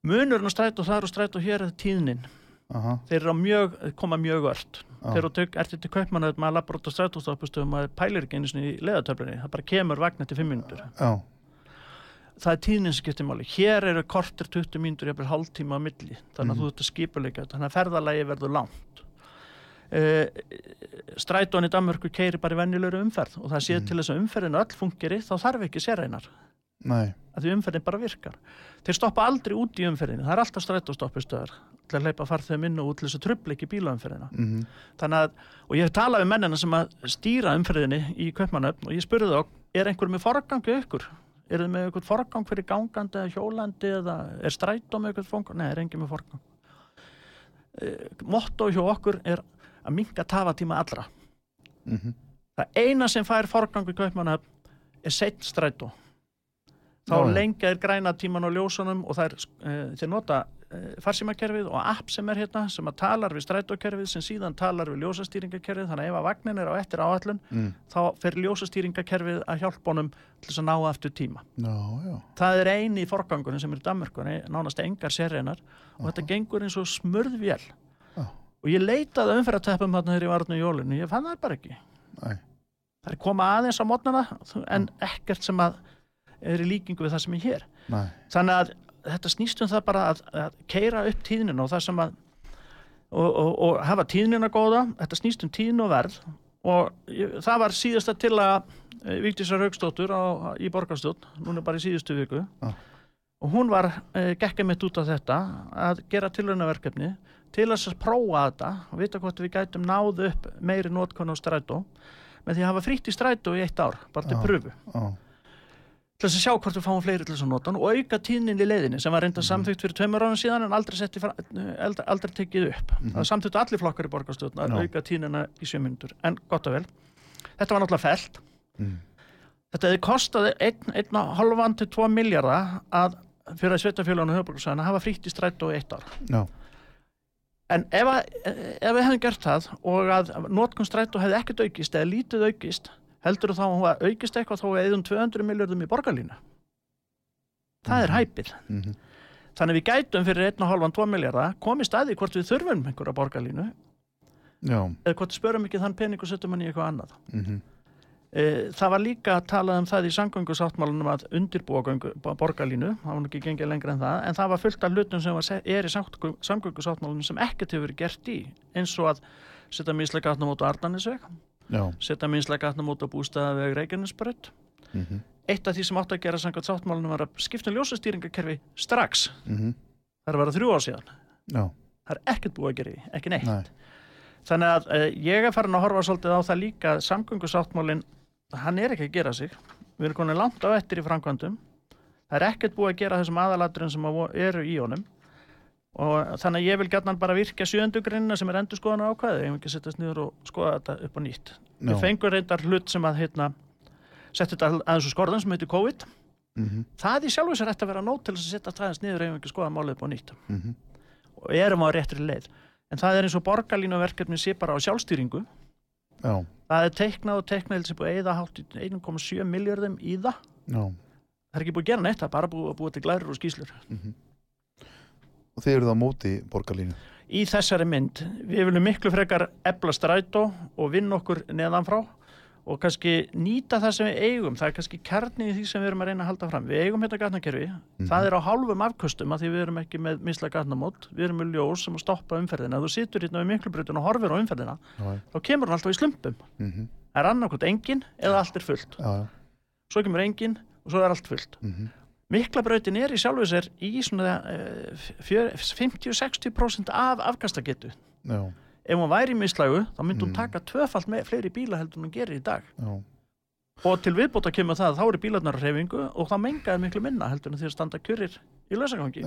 Munurinn á strætó þar og strætó hér er tíðnin aha, þeir eru á mjög, koma mjög ört Já. þegar þú tök, ert til kaupmann að maður lappar út á strætóstoppustöðum maður pælir ekki einu sinni í leðatöflunni það bara kemur vagn eftir 5 mínútur. Já, það er tíðnin sem skiptir máli. Hér eru kortir 20 mínútur jafnvel hálftíma á milli. Þannig að þú ert að skipuleika þannig að ferðalagi verður langt. Uh, strætón í Danmörku keiri bara í venjulegri umferð og það sé til þess að umferðin öll fungeri þá þarf ekki sérreinar nei, að því umferðin bara virkar þeir stoppa aldrei út í umferðinu það er alltaf strætóstoppistöðar til að hleypa farþegum inn og út til þess að trubla ekki bílaumferðina mhm, þannig að, og ég hef talað við mennina sem að stýra umferðinni í Kaupmannöfn og ég spurði þá, er einhver með forgang við ykkur? Er þið með eitthvað forgang fyrir gangandi eða hjólandi eða er strætó með eitthvað forgang? Nei, er engin með forgang. Eh, Motto hjá okkur er að minka tafatíma allra. mhm, Það eina sem fær forgang við Kaupmannöfn er seitt strætó. Þá lengja er græna tíman á ljósunum og það er, uh, þeir nota uh, farsímakerfið og app sem er hérna sem að talar við strætókerfið sem síðan talar við ljósastýringakerfið þannig að ef að vagnin er á eftir áallun mm, þá fer ljósastýringakerfið að hjálpa honum til þess að ná aftur tíma. já, já, Það er eini í forgangunum sem er í Danmörkunni, nánast engar sérreinar og þetta gengur eins og smurðvél. Já. Og ég leitaði umferðarteppum þarna þegar ég var þarna í jólinu, ég fann það bara ekki. nei, Það er koma aðeins á mótnana en ekkert sem að er í líkingu við það sem er hér. nei, Þannig að þetta snýst um það bara að, að keira upp tíðnina og það sem að og, og, og hafa tíðnina góða, þetta snýst um tíðn og verð og ég, það var síðasta til að Víktísar Haugstóttur á, í borgarstjórn, núna bara í síðustu viku Já. og hún var e, gekka mitt út af þetta að gera tilraunaverkefni til að prófa þetta og vita hvort við gætum náð upp meiri notkun á strætó með því að hafa frítt í strætó í eitt ár, bara til Já. pröfu já, til að sjá hvort við fáum fleiri til þess að nota hann og auka tíðnin í leiðinni sem var reynda samþygt fyrir tveimur árum síðan en aldrei, aldrei, aldrei tekið upp. Það var samþygt allir flokkar í borgarstjórn að Já. auka tíðnina í sjö myndur en gott og vel, þetta var náttúrulega felt Mm. þetta hefði kostaði 1,5 til 2 miljardar að fyrir að sveitafélaginu höfuborgarsvæðina hafa frítt í strætó í eitt ár. Já, en ef, að, ef við hefðum gert það og að notkun strætó hefði ekkert aukist eða lítið aukist heldur þá að aukist eitthvað þá eðum 200 miljardum í borgarlínu? Það er mhm, þannig að við gætum fyrir 1,5-2 miljardar komið staði hvort við þurfum einhverja borgarlínu já, eða hvort spörum ekki þann pening og setjum hann í eitthvað annað. Mhm, e, það var líka að tala um það í samgöngusáttmálunum að undirbúa göngu, borgarlínu það var ekki gengið lengra en það en það var fullt af hlutum sem var, er í samgöngusáttmálunum sem ekkert hefur verið gert í eins og að setja mislega gatnum út á Ardanisveg setja mislega gatnum út á bústæðaveg Reykjanesbrödd mhm, eitt af því sem átt að gera samkvæmt sáttmálunum var að skipta um ljósastýringakerfi strax. Mhm, það er að vera þrjú ár síðan. Já, það er ekkert búið að gera í, ekki neitt. Nei, þannig að uh, ég er farin að horfa svolítið á það líka að samgöngusáttmálin hann er ekki að gera sig. Við erum konin langt á eftir í framkvæmdum. Það er ekkert búið að gera þessum aðalaturinn sem eru í honum og þannig að ég vil gætnan bara virkja sjöndugrinna sem er endur skoðan ákvæði. Ég vil ekki setjast niður og skoða þetta upp á nýtt? Já. við fengum reyndar hlut sem að heitna, setja þetta aðeins úr skorðan sem heitir COVID. Mhm, það í sér ætti að vera nót til þess að setja aðeins niður ef við ekki skoða málið upp á nýtt. Mhm, og erum á réttri leið. En það er eins og borgarlínuverkefni sé bara á sjálfstýringu. Já, það er teiknað og teiknað sem búið að eða hátt í 1,7 miljardum í það. Já. það er ekki búið að gera neitt, það er bara búið að búið til glærur og skýslur Og þið eruð á móti borgarlínu. í þessari mynd, við viljum miklu frekar ebla strætó og vinna okkur neðanfrá og kannski nýta það sem við eigum, það er kannski kjarni í því sem við erum að reyna að halda fram, við eigum hérna gatnakerfi, það er á hálfum afköstum að því við erum ekki með misla gatnamót, við erum með ljós sem að stoppa umferðina, þú situr hérna við miklubrutun og horfir á umferðina, já. þá kemur hann alltaf í slumpum, Mm það er annarkot engin eða allt er fullt, já. svo kemur engin og svo er allt fullt. Mm Miklabrautin er í sjálfu sér í svona eh, fjör- 50-60% af afkastagetu. Já, Ef hún væri í mislægu, þá myndi hún Mm. taka tvöfalt með fleiri bíla heldur en hún gerir í dag. já. Og til viðbóta kemur það að þá eru bílarnar á hreyfingu og þá mengaði miklu minna heldur en því að standa kjurir í lausagangi.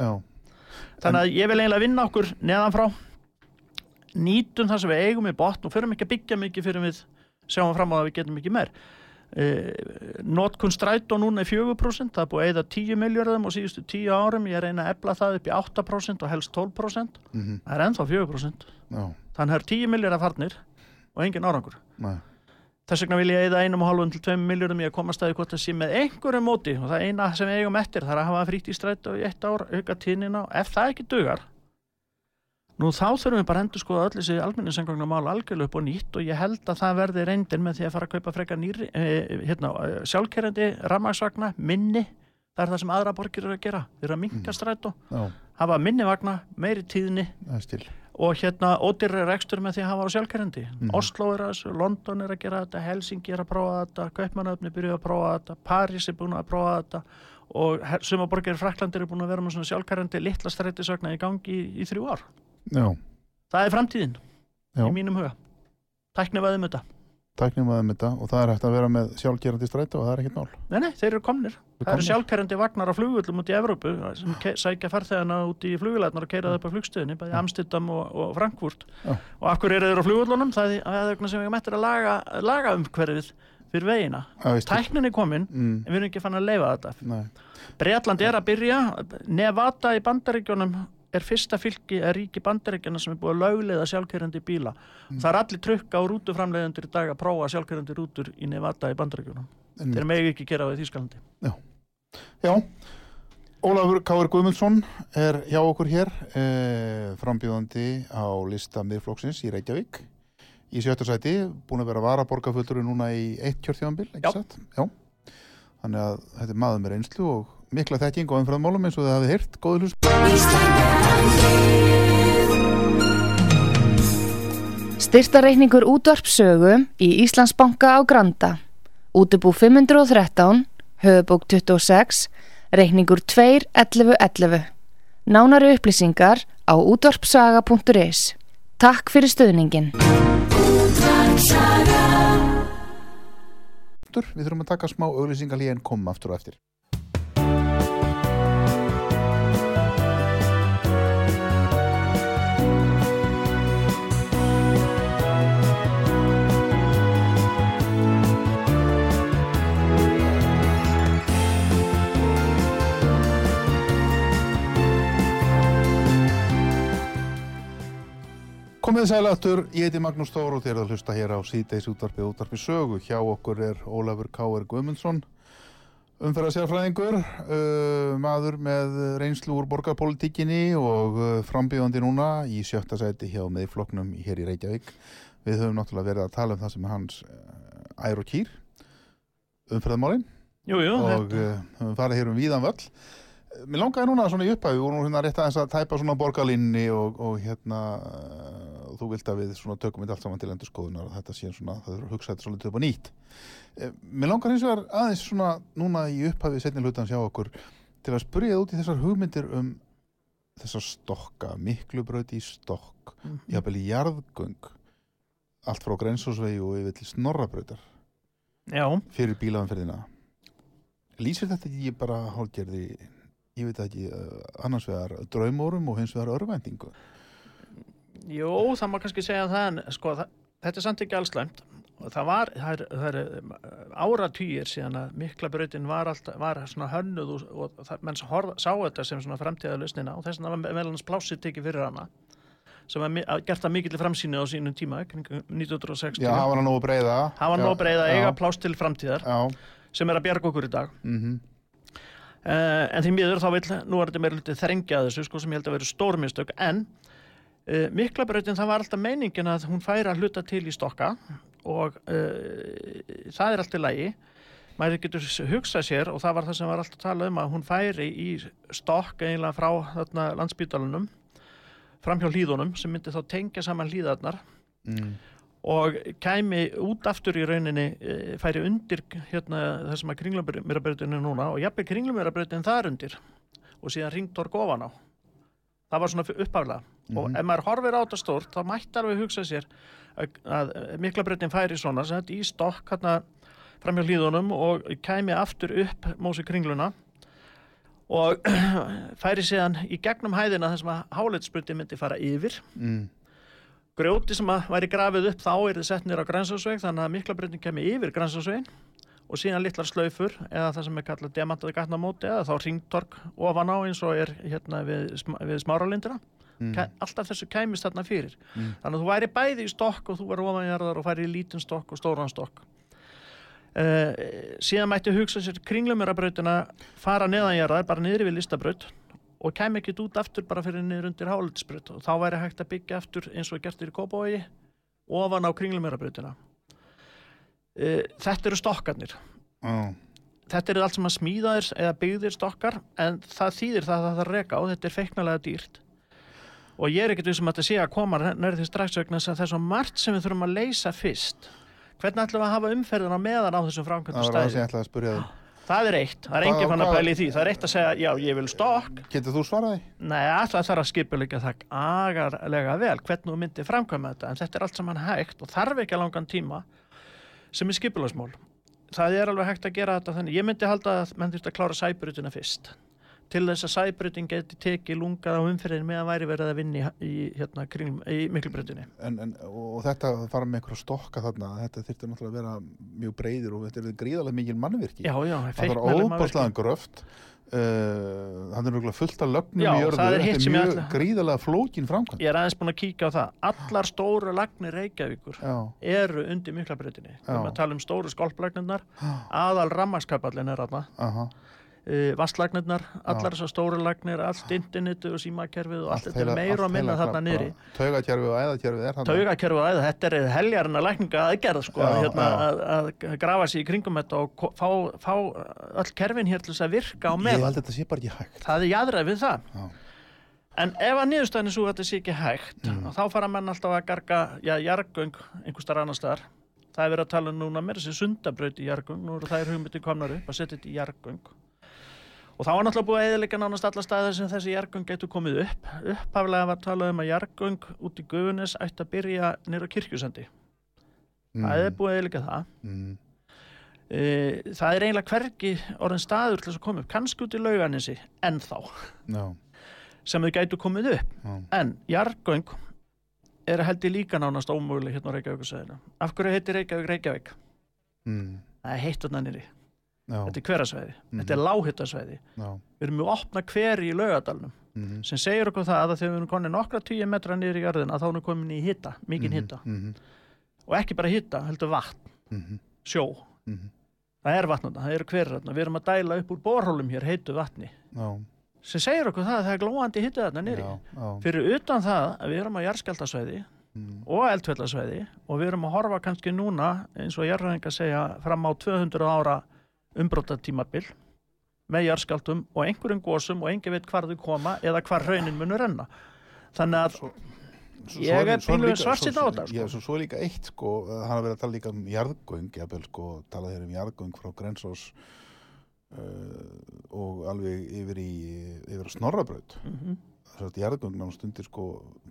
Þannig að ég vil eiginlega vinna okkur neðanfrá, nýtum það sem við eigum í botn og förum ekki að byggja mikið fyrir við sjáum fram á að við getum ekki meir. Uh, Notkun strætó núna er 4%, það er búið að eða 10 miljardum og síðustu 10 árum, ég reyna að ebla það upp í 8% og helst 12%, mm það er ennþá 4%. já, Þannig að er 10 miljardar farnir og engin árangur. nei. Þess vegna vil ég eða einum og halvun til 2 miljardum í að koma staði hvort það sé með einhverju móti og það eina sem við eigum eftir það er að hafa frítt í strætó í eitt ár, auka tíðnina og ef það ekki dugar nú þá þurfum við bara að endur skoða öll þessi almenningssengangna mál algjörlega upp og nýtt og ég held að það verði reyndin með því að fara að kaupa frekar nýri eh, hérna, eh, sjálfkerrandi rammagsvagna, minni. Það er það sem aðra borgir eru að gera. Þeir eru að minka strætó, Já, hafa minni vagna meiri tíðni. Og hérna ódýrri rekstur með því að hafa á sjálfkerrandi Mhm. Oslo er að þessu, London er að gera þetta Helsingi er að prófa þetta, Kaupmannöfni byrjuð að prófa þetta, Paris er búin að prófa þetta og sumaborgir Fraklandir er búin að vera með svona sjálfkerrandi litla strætisögna í gangi í, í þrjú ár Já, það er framtíðin Já. í mínum huga. Tækni vaðum þetta. Tæknum aðeim þetta og það er hægt að vera með sjálfgerandi strætó og það er ekkert mál. nei, nei, þeir eru komnir. Það eru komnir. sjálfkerrandi vagnar á flugullum út í Evrópu sem sækja farþegana út í flugulætnar og keira það upp á flugstöðinni, bæði Amsterdam og, og Frankfurt. Já. og akkur eru þeir á flugullunum það er eitthvað sem við mættir að laga, laga umhverfið fyrir veist tæknin er komin, Mm, en við erum ekki fann að leifa þetta. Nei, Breitland er að byrja. Nevada í bandaríkjónum er fyrsta fylki að ríki bandaríkjana sem er búið að lögleiða sjálfkerrandi bíla það er allir trukka á rútuframleiðendur í dag að prófa sjálfkerrandi rútur í Nevada í bandaríkjónum en, þeir megi ekki gera það í Þýskalandi Já, Ólafur Káur Guðmundsson er hjá okkur hér, eh, frambjóðandi á lista miðflokksins í Reykjavík í sjöttu sæti, búin að vera varaborgarfullur núna í eitt kjörþjóðanbíl, ekki Já. satt? Já. Þannig að þetta er maður með reynslu og mikla þekking og umfræðmálum eins og þið hafið heyrt, góður hlust. Styrtareikningur útvarpsögu í Íslandsbanka á Granda. Útubú 513, höfubók 26, reikningur 2.11.11. Nánari upplýsingar á útvarpsaga.is. Takk fyrir stöðningin. Við þurfum að taka smá auglýsingalí en koma aftur og eftir. Komið þið sæláttur, ég heiti Magnús Þór og þér er að hlusta hér á síðdeis útvarpið útvarpið sögu. Hjá okkur er Ólafur K.R. Guðmundsson, umferðarsjárfræðingur, uh, maður með reynslu úr borgarpolitíkinni og uh, frambíðandi núna í sjötta sæti hjá meðfloknum hér í Reykjavík. Við höfum náttúrulega verið að tala um það sem er hans uh, ær og kýr, umferðamálinn og þetta, uh, höfum farið hér um víðan völl. Mér langaði núna svona í upphæfi, við vorum hérna rétt aðeins að tæpa svona borgarlínni og, og hérna þú vilt að við svona tökum þetta allt saman til endur skoðunar og þetta sé svona, það er að hugsa þetta svolítið upp á nýtt. Eh, Mér langar hins vegar aðeins svona núna í upphæfi setni hlutans hjá okkur til að spurja út í þessar hugmyndir um þessar stokka, miklu bröti í stokk, Mhm. jafnvel í jarðgöng, allt frá grensósvegi og yfir til snorrabrautar já, fyrir bílaðanferðina lýsir þetta ekki bara hálgerði ég veit ekki, uh, annars vegar draumórum og hins vegar örvæntingu jú, það má kannski segja það en sko, það, þetta er samt ekki allslæmt og það var, það er, það er áratýjir síðan að mikla brautin var, alltaf, var svona hönnuð og, og það, menn horf, sá þetta sem svona framtíða lausnina og þess vegna var meðal hans plássið tekið fyrir hana sem var að- gert það mikill framsýni á sínum tíma, kringum 1960. Já, hafa hann nógu breiða. Hann var Já, nóg breið að já, eiga pláss til framtíðar Já, sem er að bjarga okkur í dag. mhm, Uh, en því miður þá vil nú er þetta meira lítið þrengja að þessu sko sem ég held að vera stórmistök en uh, miklabrautin það var alltaf meiningin að hún færi að hluta til í stokka og uh, það er allt í lagi. Maður getur hugsað sér og það var það sem var alltaf að tala um að hún færi í stokk eiginlega frá þarna landsbítalunum fram hjá hlýðunum sem myndi þá tengja saman hlýðarnar mm, og kæmi út aftur í rauninni e, færi undir hérna það sem að kringlumirabrautin er núna og jafnveg kringlumirabrautin þar undir. Og síðan ringtorg ofan á það var svona fyrir uppaflega og ef maður horfir á þetta stórt þá mætti alveg hugsa sér að, að miklabrautin færi svona sem þetta í stokk hérna framhjá hlýðunum og kæmi aftur upp mósi kringluna og *clears throat* færi síðan í gegnum hæðina þar sem að hálitsbrutin myndi fara yfir. Mm, grjóti sem að væri grafið upp þá er þið sett nýra á grænsásveg þannig að miklabreyting kemur yfir grænsásvegin og síðan litlar slaufur eða það sem er kallað demantaði gatnamóti eða þá ringtork ofan á eins og er hérna við, við smáralindina. Mm, alltaf þessu kæmist þarna fyrir. Þannig að þú væri bæði í stokk og þú væri ofanjarðar og færi í lítinn stokk og stóran stokk. Uh, síðan mætti hugsa sér kringlumirabrautina fara neðanjarðar bara niður við listabraut og kæmi ekkit út aftur bara fyrir niður undir hálitsbraut og þá væri hægt að byggja aftur eins og er gert í Kópavogi ofan á kringlumirabrautina uh, þetta eru stokkarnir. Já, þetta eru allt sem að smíðaðir eða byggðir stokkar en það þýðir það að það reka og þetta er feiknalega dýrt. Og ég er ekkert vissum að þetta sé að koma nærði strax vegna þess að það er svo margt sem við þurfum að leysa fyrst. Hvernig ætlum við að hafa umferðina meðan á þessum sem stæði það er eitt, það er enginn fann að í því. Það er eitt að segja, já ég vil stokk. Getur þú svarað því? Nei, það þarf að skipuleika það agarlega vel, hvernig þú myndir framkvæma þetta, en þetta er allt saman hægt og þarf ekki langan tíma sem er skipulagsmál. Það er alveg hægt að gera þetta þannig. Ég myndi halda að menn þurft að klára sæbrutina fyrst. Til þess að sæbrutin geti tekið lungað á umferðin meðan væri verið að vinni í, hérna, í miklubrutinni. Og þetta fara með einhverja stokka þarna, þetta þyrfti náttúrulega að vera mjög breyður og þetta er gríðarlega mikil mannvirki. Já, já, það feiknarleg er mannvirki. óbáslega gröft, uh, það er náttúrulega fullt af lögnum Já, í jörðu, þetta er mjög ætla- gríðarlega flókin framkvæm. Ég er aðeins búin að kíkja á það. Allar stóru lagnir Reykjavíkur Já, eru undir miklabrutinni. Við erum að tala um stóru skolplagnirnar, *gasps* aðal rammarskapallin er aðna. aha, uh, vasslagnirnar, allar þessar stóru lagnir allt internetið og símakerfið og allt þetta er meira og minna þarna niðri Taugakerfi og æðakerfi er þarna. taugakerfið og æða, þetta er heljarinn að lækninga aðgerð sko, Já, hérna, já. að, að grafa sér í kringum þetta og fá, fá öll kerfin hér til þess að virka á Ég meðan held að þetta sé bara ekki hægt. það er jæðrað við það Já. en ef að niðurstæðin er svo að þetta sé ekki hægt Mm. þá fara menn alltaf að garga já, jargöng einhver starf annar staðar það er verið að tala um núna meira sér sundabraut í jargöng nú eru þær hugmyndi komnar upp að setja þetta í jargöng og þá var náttúrulega búið að eðilega nánast alla staðir sem þessi jargöng getur komið upp. Upphaflega var talað um að jargöng út í Guðunis ætti að byrja nýra kirkjusendi. Það er búið að eðilega það. Mm, e, það er eiginlega hvergi orðin staður til þess að koma upp. Kannski út í lauganissi ennþá já, sem þau gætu komið upp. Já, En jargöng er held ég líka nánast ómöguleg hérna á Reykjavíkusæðinu. Af hverju heitir Reykjavík Reykjavík? mm, Það er heitt þarna nýri. Já, Þetta er hverasvæði. Mhm. Þetta er láhittasvæði. já, Við erum með opna hveri í laugadalnum mhm, sem segir okkur það að þegar við erum konin nokkra tíu metra niður í jörðina þá erum við komin í hitta, mikinn hitta. mhm, Og ekki bara hitta, heldur vatn, mhm, sjó. mhm, Það er vatn þarna, það eru hverir þarna. Við erum að dæla upp úr borhólum hér heitu vatni. Já, sem segir okkur það að það er glóandi hitta þarna já, Fyrir utan það að við erum á jarðskjaldasvæði mm, og eldfjallasvæði og við erum að horfa kannski núna eins og jarðræðingar segja fram á 200 ára umbrótatímabil með jarðskjaldum og einhverjum gósum og engin veit hvar þau koma eða hvar raunin munur renna. Þannig að Svo- svo- Ég er svartsýnn svo- á þetta, sko. Já, svo, svo er líka eitt sko, hann har verið að tala líka um jarðgöng, jafnvel sko, talað hér um jarðgöng frá Grensós uh, og alveg yfir í yfir að Snorrabraut. Mm þess að jarðgöng náttúrulega stundir sko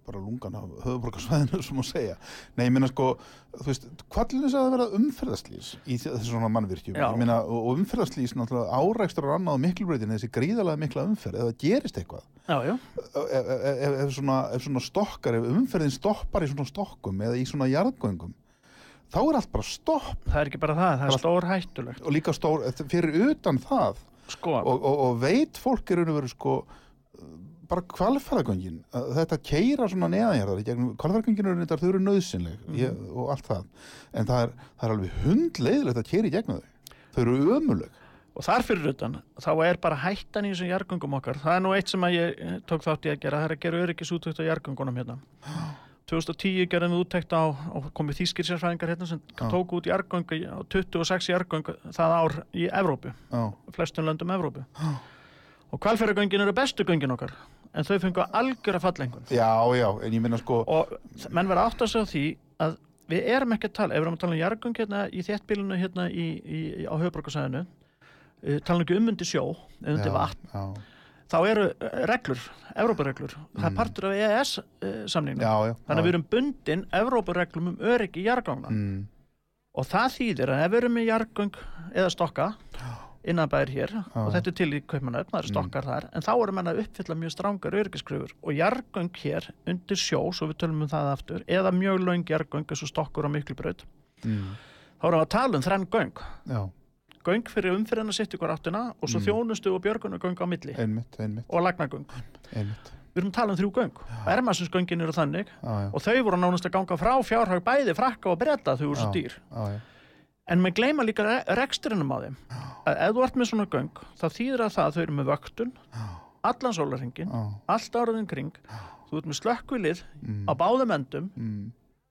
bara lungan af höfuborgarsvæðinu sem *laughs* að segja. Nei, ég meina sko, þú veist hvað þess að það vera umferðarslýs í þessu svona mannvirkjum, Já. ég meina og, umferðarslýs náttúrulega árækstur og annað á miklubreytinu þessi gríðalega mikla umferð, það gerist eitthvað. Já, já, ef, ef, ef, ef, svona, ef svona stokkar, ef umferðin stoppar í svona stokkum eða í svona jarðgöngum þá er allt bara stopp. Það er ekki bara það, það er stór hættulegt og líka stór, fyrir utan það sko, og, og, og veit fólk er veru sko bara kvalfæðagöngin, þetta keira svona neðanjarðar í gegnum, kvalfæðagöngin eru þetta, þau eru nöðsynleg ég, og allt það. En það er, það er alveg hundleiðilegt að keira í gegnum þau, þau eru ömuleg og þar fyrir utan, þá er bara hættan í þessum jargöngum okkar, það er nú eitt sem að ég eh, tók þátt í að gera, það er að gera öryggisútökt á jargöngunum hérna. *gasps* 2010 gerðum við úttekt á, og komið þýskir sérfræðingar hérna sem Já. tóku út jargöng á 26 jargöng það ár í Evrópu, Já, flestum löndum Evrópu. Og kvalfjöragöngin eru bestu göngin okkar en þau fengu algjöra fallengun já, já, en ég minna sko og menn verða átt að segja því að við erum ekki að tala, ef við erum að tala um jargöng hérna í þéttbílinu hérna í, í, í, á höfbrukarsæðinu uh, tala ekki um undir sjó, eða undir já, vatn já, þá eru eh, reglur, Evrópureglur það er partur af EES uh, samningum já, þannig að við erum bundin Evrópureglum um öryggi jargangna mm, og það þýðir að ef við erum með jargöng eða stokka innan bæðir hér og þetta er til í kaupmanöfn, það eru stokkar þar en þá erum menn að uppfylla mjög strángar öryggiskröfur og jargöng hér undir sjó svo við tölum um það aftur, eða mjög löng jargöng eins og stokkur á miklubraut. Mm, þá erum við að tala um þrenn göng. Já, göng fyrir umfyrirna sitt ykkur áttina og svo Mm. þjónustu og björgunugöng á milli. Einmitt, einmitt, og lagnagöng. Einmitt. Við erum að tala um þrjú göng. Ermarsensgöngin eru þannig já, og þau voru nánast að ganga frá fjárhag bæði frakka og bretta þau voru svo dýr. já, já, en með gleyma líka re reksturinnum á þeim. Að ef þú ert með svona göng þá þýðir að það að þau eru með vöktun allan sólarhingin, já, allt áraðin kring. Þú ert með slökkvilið mm, á báðum endum mm,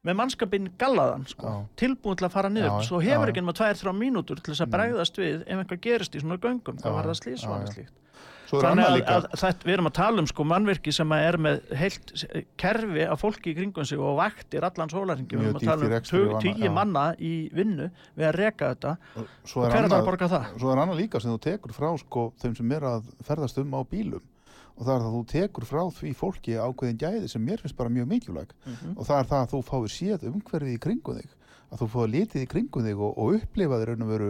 með mannskapinn gallaðan sko, tilbúin til að fara niður. Svo hefur ekki nema tvær, þrjá mínútur til þess að Mm. bregðast við ef eitthvað gerist í svona göngum. Þá var það já, slís já, og annað já. slíkt Þannig að, líka að þetta, við erum að tala um sko mannverki sem að er með heilt kerfi af fólki í kringum sig og vaktir allan sólarhingi. Við erum að tala um og tíu manna í vinnu við að reka þetta. er Hver er það að borga það? svo er annað líka sem þú tekur frá sko, þeim sem er að ferðast um á bílum og það er það að þú tekur frá því fólki ákveðin gæði sem mér finnst bara mjög mikilvæg Mhm. og það er það að þú fáir séð umhverfið í kringum þig að þú fáir litið í kringum þig og, og upplifaði raun og veru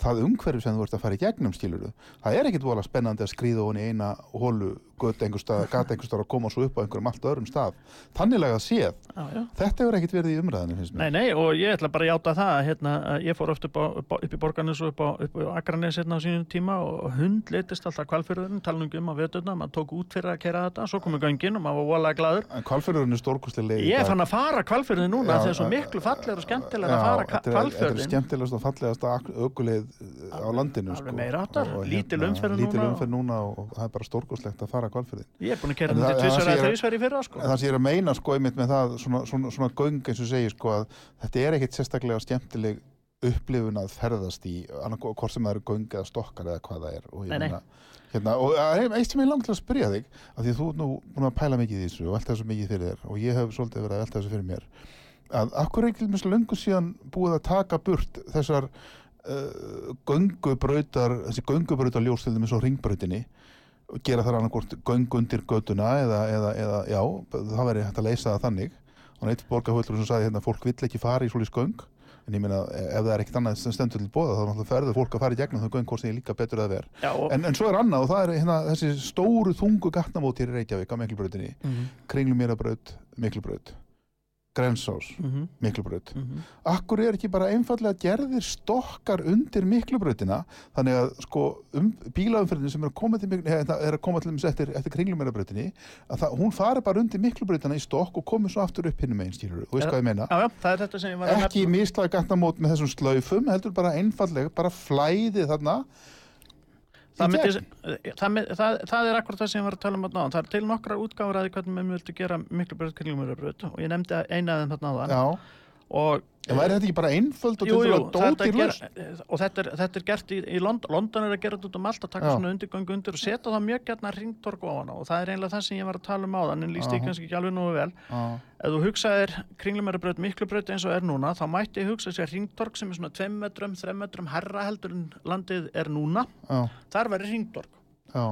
það umhverfið sem þú ert að fara í gegnum skiluru það er ekkit vola spennandi að skrýða honi eina hólu, gata einhver stað og koma svo upp á einhverjum allt öðrum stað. Þannig að séð, Já, já. þetta hefur ekkit verið í umræðinu finnst mér. Nei, nei, og ég ætla bara að játa það að hérna, að ég fór oft upp, á, upp, á, upp í borgarnes og upp á, upp á Akranes hérna á sínum tíma og hund litist alltaf kvalfyrðurinn, talnum um að veturna, maður tók út fyrir að kera þetta, svo komu göngin og maður var voðalega glaður. en kvalfyrðurinn er stórkostlega Ég fann að fara kvalfyrðin núna Já, þegar svo miklu fallegur og skemmtilega að fara er, þetta er kvalfyrðin. skemmtilegast og er bara að kvalfyrðin Ég er búin að kera En þetta eða sé- þrísvar í fyrra sko. En það sem ég er að meina sko einmitt með það svona, svona, svona göng eins og segir sko að þetta er ekkit sérstaklega skemmtileg upplifun að ferðast í annað hvort sem það eru göng eða stokkar eða hvað það er. Og, ég meina, hérna, og er eitt sem ég langt til að spyrja þig af því að þú ert nú búin að pæla mikið í þessu og velta þessu mikið fyrir þér og ég hef svolítið verið að velta þessu fyrir mér að akkur er ekki mjög löngu síðan búið að taka burt þessar uh, göngubrautar þessi göngubrautar ljóstilðum eins og ringbrautinni gera þar annarkvort göng undir götuna eða, eða, eða já, það væri hægt að leysa það þannig. Og eitt borgarhvöldur sem sagði hérna fólk vill ekki fara í svolítið göng. En ég meina ef það er ekkert annað sem stendur til bóða þá er ferður fólk að fara í gegnum þau göng hvort sem ég líka betur að vera Já, en, en svo er annað og það er hérna þessi stóru þungu gatnamót hér í Reykjavík á Miklubrautinni. Mhm, Kringlumýrabraut, Miklubraut Grensás, mhm, Miklubraut. Mhm. Akkur er ekki bara einfallega gerðir stokkar undir miklubrautina? Þannig að sko um, bílaumferðin sem er að koma til, miklu, er að koma til þess eftir, eftir kringlumerabrautinni hún fari bara undir miklubrautina í stokk og komi svo aftur upp hinnum einn skilur þú veist hvað ég meina? Já, já, er ég ekki mislaði gattamót með þessum slöifum heldur bara einfallega bara flæði þarna það, myndi, það, það, það er akkurat það sem ég var að tala um að náðan. Það er til nokkra útgáfur að því hvernig menn vildu gera miklu bröð kringlumurabröð og ég nefndi eina af þeim þarna áðan. Já, Og, en væri þetta ekki bara einföld og jú, jú, þetta dótir ger, laus og þetta er, þetta er gert í, í London, London er að gera þetta út um allt að taka Já. svona undirgöngu undir og setja það mjög gætna ringtorg á hana og það er einlega það sem ég var að tala um áðan en líst ég Aha. kannski ekki alveg nú vel. Já, Ef þú hugsaðir kringlumerabröð, miklubröð eins og er núna, þá mætti ég hugsa sér ringtorg sem er svona 2 metrum, 3 metrum herra heldur en landið er núna. já, Þar væri ringtorg. já,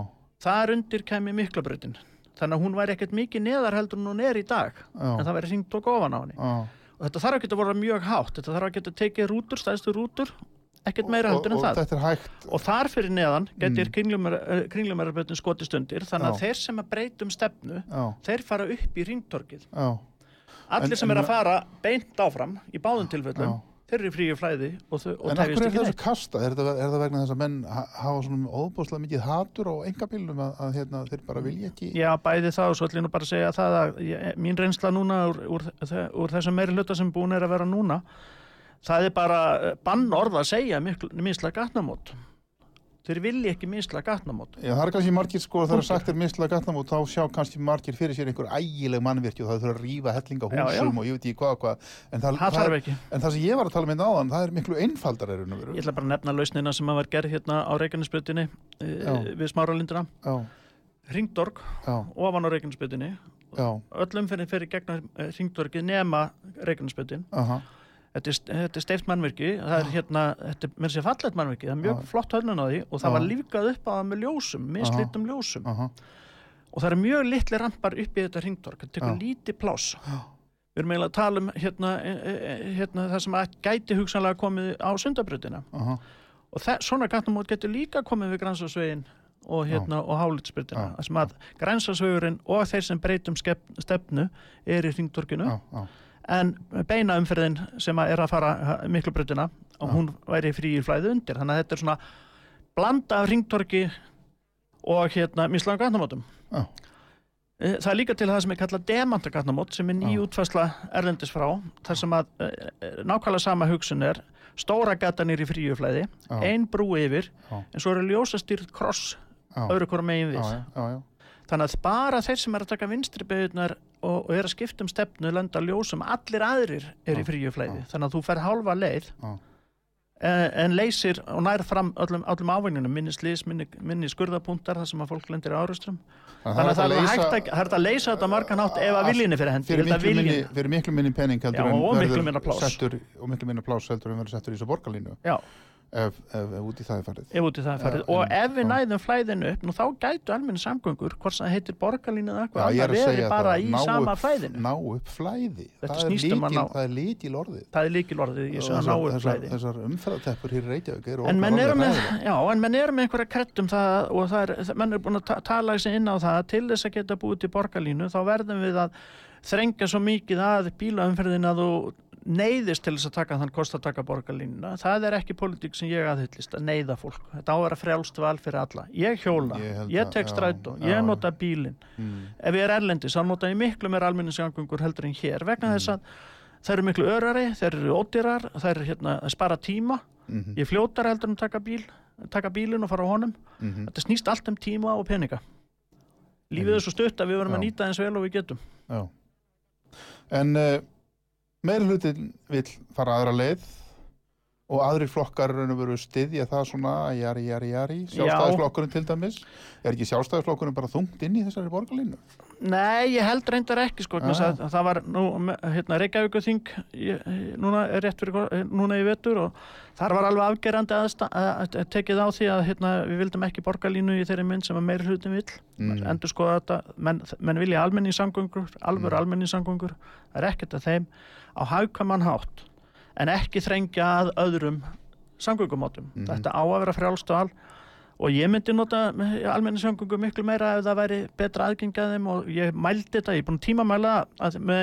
þar undir kemi miklabrautin þannig að hún væri ekkert mikið neðar heldur en hún er í dag en það væri hringt og ofan á henni. Og þetta þarf að vera mjög hátt þetta þarf að tekið rútur, stæðstu rútur ekkert meira og, heldur en það og þar fyrir neðan getur mm. kringlumerabrautin skotist undir þannig að Já. þeir sem að breytum stefnu já, þeir fara upp í ringtorkið já, allir En- sem er að fara beint áfram í báðum tilfellum. Þeir eru í fríu flæði og, þau, og En af hverju er þessu kasta? Er það, er það vegna þess að menn ha- hafa svona óbúslega mikið hatur á engabílum að, að hérna, þeir bara vilja ekki Já, bæði það og svo ætlum ég nú bara að segja það að ég, mín reynsla núna úr, úr, úr þessum meiri hluta sem búin er að vera núna það er bara bann orð að segja misla gatnamót þeir vilja ekki misla gatnamót. Já, það er kannski margir sko þegar sagt er misla gatnamót þá sjá kannski margir fyrir sér einhver ægileg mannvirki og það þurfa að rífa hellinga húsum og ég veit ekki hvað og hvað. En það, það þarf ekki. en það sem ég var að tala með náðan það er miklu einfaldar er Ég ætla bara að nefna lausnina sem var gerð hérna á Reykjanesbyrtinni e, Já. við smáralindina. Já, Ringdorg ofan á Reykjanesbyrtinni já, öllum fyrir gegna Ringdorgi nema Reykjanesbyrtin aha, þetta er, þetta er steift mannvirki það er hérna, þetta er mér sé fallet mannvirki það er mjög flott hönnun á því og það var lífgað upp á það með ljósum, mislitum ljósum. Og það eru mjög litli rampar upp í þetta ringdorg þetta tekur lítið pláss. Já. við erum eiginlega að tala um hérna, e, e, e, hérna það sem að gæti hugsanlega komið á sundabröðina aha. Og það, svona gatnamót getur líka komið við grænsasvegin og, hérna, og það sem að grænsasvegurinn og þeir sem breytum stefnu er í ringdorginu en beina umferðin sem er að fara miklu bröðina og hún væri frí í flæði undir þannig að þetta er svona blanda af ringtorki og hérna mislega gatnamótum Já. Eh, Það er líka til það sem er kallað demanta gatnamót sem er ný Já. útfæsla erlendis frá þar sem að eh, eh, nákvæmlega sama hugsun er stóra gatan er í fríu flæði Já. ein brú yfir Já. en svo eru ljósastýrt kross öðru hvora megin við já, já, já, þannig að bara þeir sem er að taka vinstri beigurnar og, og er að skipta um stefnu lenda ljósum, allir aðrir er í fríu flæði, þannig að þú fer halva leið en, en leysir og nær fram öllum, öllum ávinnunum minni slís, minni, minni skurðapunktar þar sem að fólk lendir árustrum þannig að það er hægt að, hægt að leysa þetta margan hátt ef að viljinni fyrir hendi. fyrir að miklu, minni, fyrir miklu minni pening heldur Já, og og miklu minna pláss heldur en verður settur í þessu borgarlínu. Já, ef, ef, ef út í það er farið. Það er farið. Já, og ef við næðum flæðinu upp nú þá gætu almenni samgöngur hvort sem það heitir borgarlínu eða eitthvað er annað að segja bara í sama upp, flæðinu. ná upp flæði. Það er, um líkil, ná- það er líkil orðið það er að ná þessar, upp þessar, umferðateppur hér eru En menn eru með, eru með einhverja krettum það og það er, menn eru búin að ta tala sig inn á það að til þess að geta búið til borgarlínu þá verðum við að þrengja svo mikið að bílaumferðin að þú neyðist til þess að taka þann kost að taka borgarlínuna. Það er ekki politík sem ég aðhyllist að neyða fólk. Þetta á að vera frjálst val fyrir alla. Ég hjóla, Ég ég tek strætó, ég nota bílinn. Mm. Ef ég er erlendis, þá nota ég miklu meira almenningsgangungur heldur en hér vegna þess að það eru miklu örari, þeir eru ódýrar, það eru hérna að spara tíma Mhm, ég fljótar heldur en að taka bíl taka bílinn og fara á honum mhm. þetta snýst allt um tíma og peninga lífið er svo stutt að við verum að nýta eins vel og við getum Já. En uh, meiri hlutin vill fara aðra leið og aðri flokkar raun og veru styðja það svona jari, jari, jari, sjálfstæðisflokkurinn til dæmis. Er ekki sjálfstæðisflokkurinn bara þungt inn í þessari borgarlínu? Nei, ég held reyndar ekki sko Ah. ah. það var nú hérna, Reykjavíkuþing ég- núna er rétt fyrir núna í vetur og þar var alveg afgerandi að, að tekið á því að hérna, við vildum ekki borgarlínu í þeirri mynd sem að meiri hlutin vill Mm. endur skoða þetta, menn, menn vilja almenningssamgöngur, alvöru mm. almenningssamgöngur það er ekkert að þeim á hagkvæman hátt en ekki þrengja að öðrum samgöngumátum Mhm. þetta á að vera frjálst val og ég myndi nota almenningssamgöngu miklu meira ef það væri betra aðgengjaðum og ég mældi þetta, ég er búin tímamæla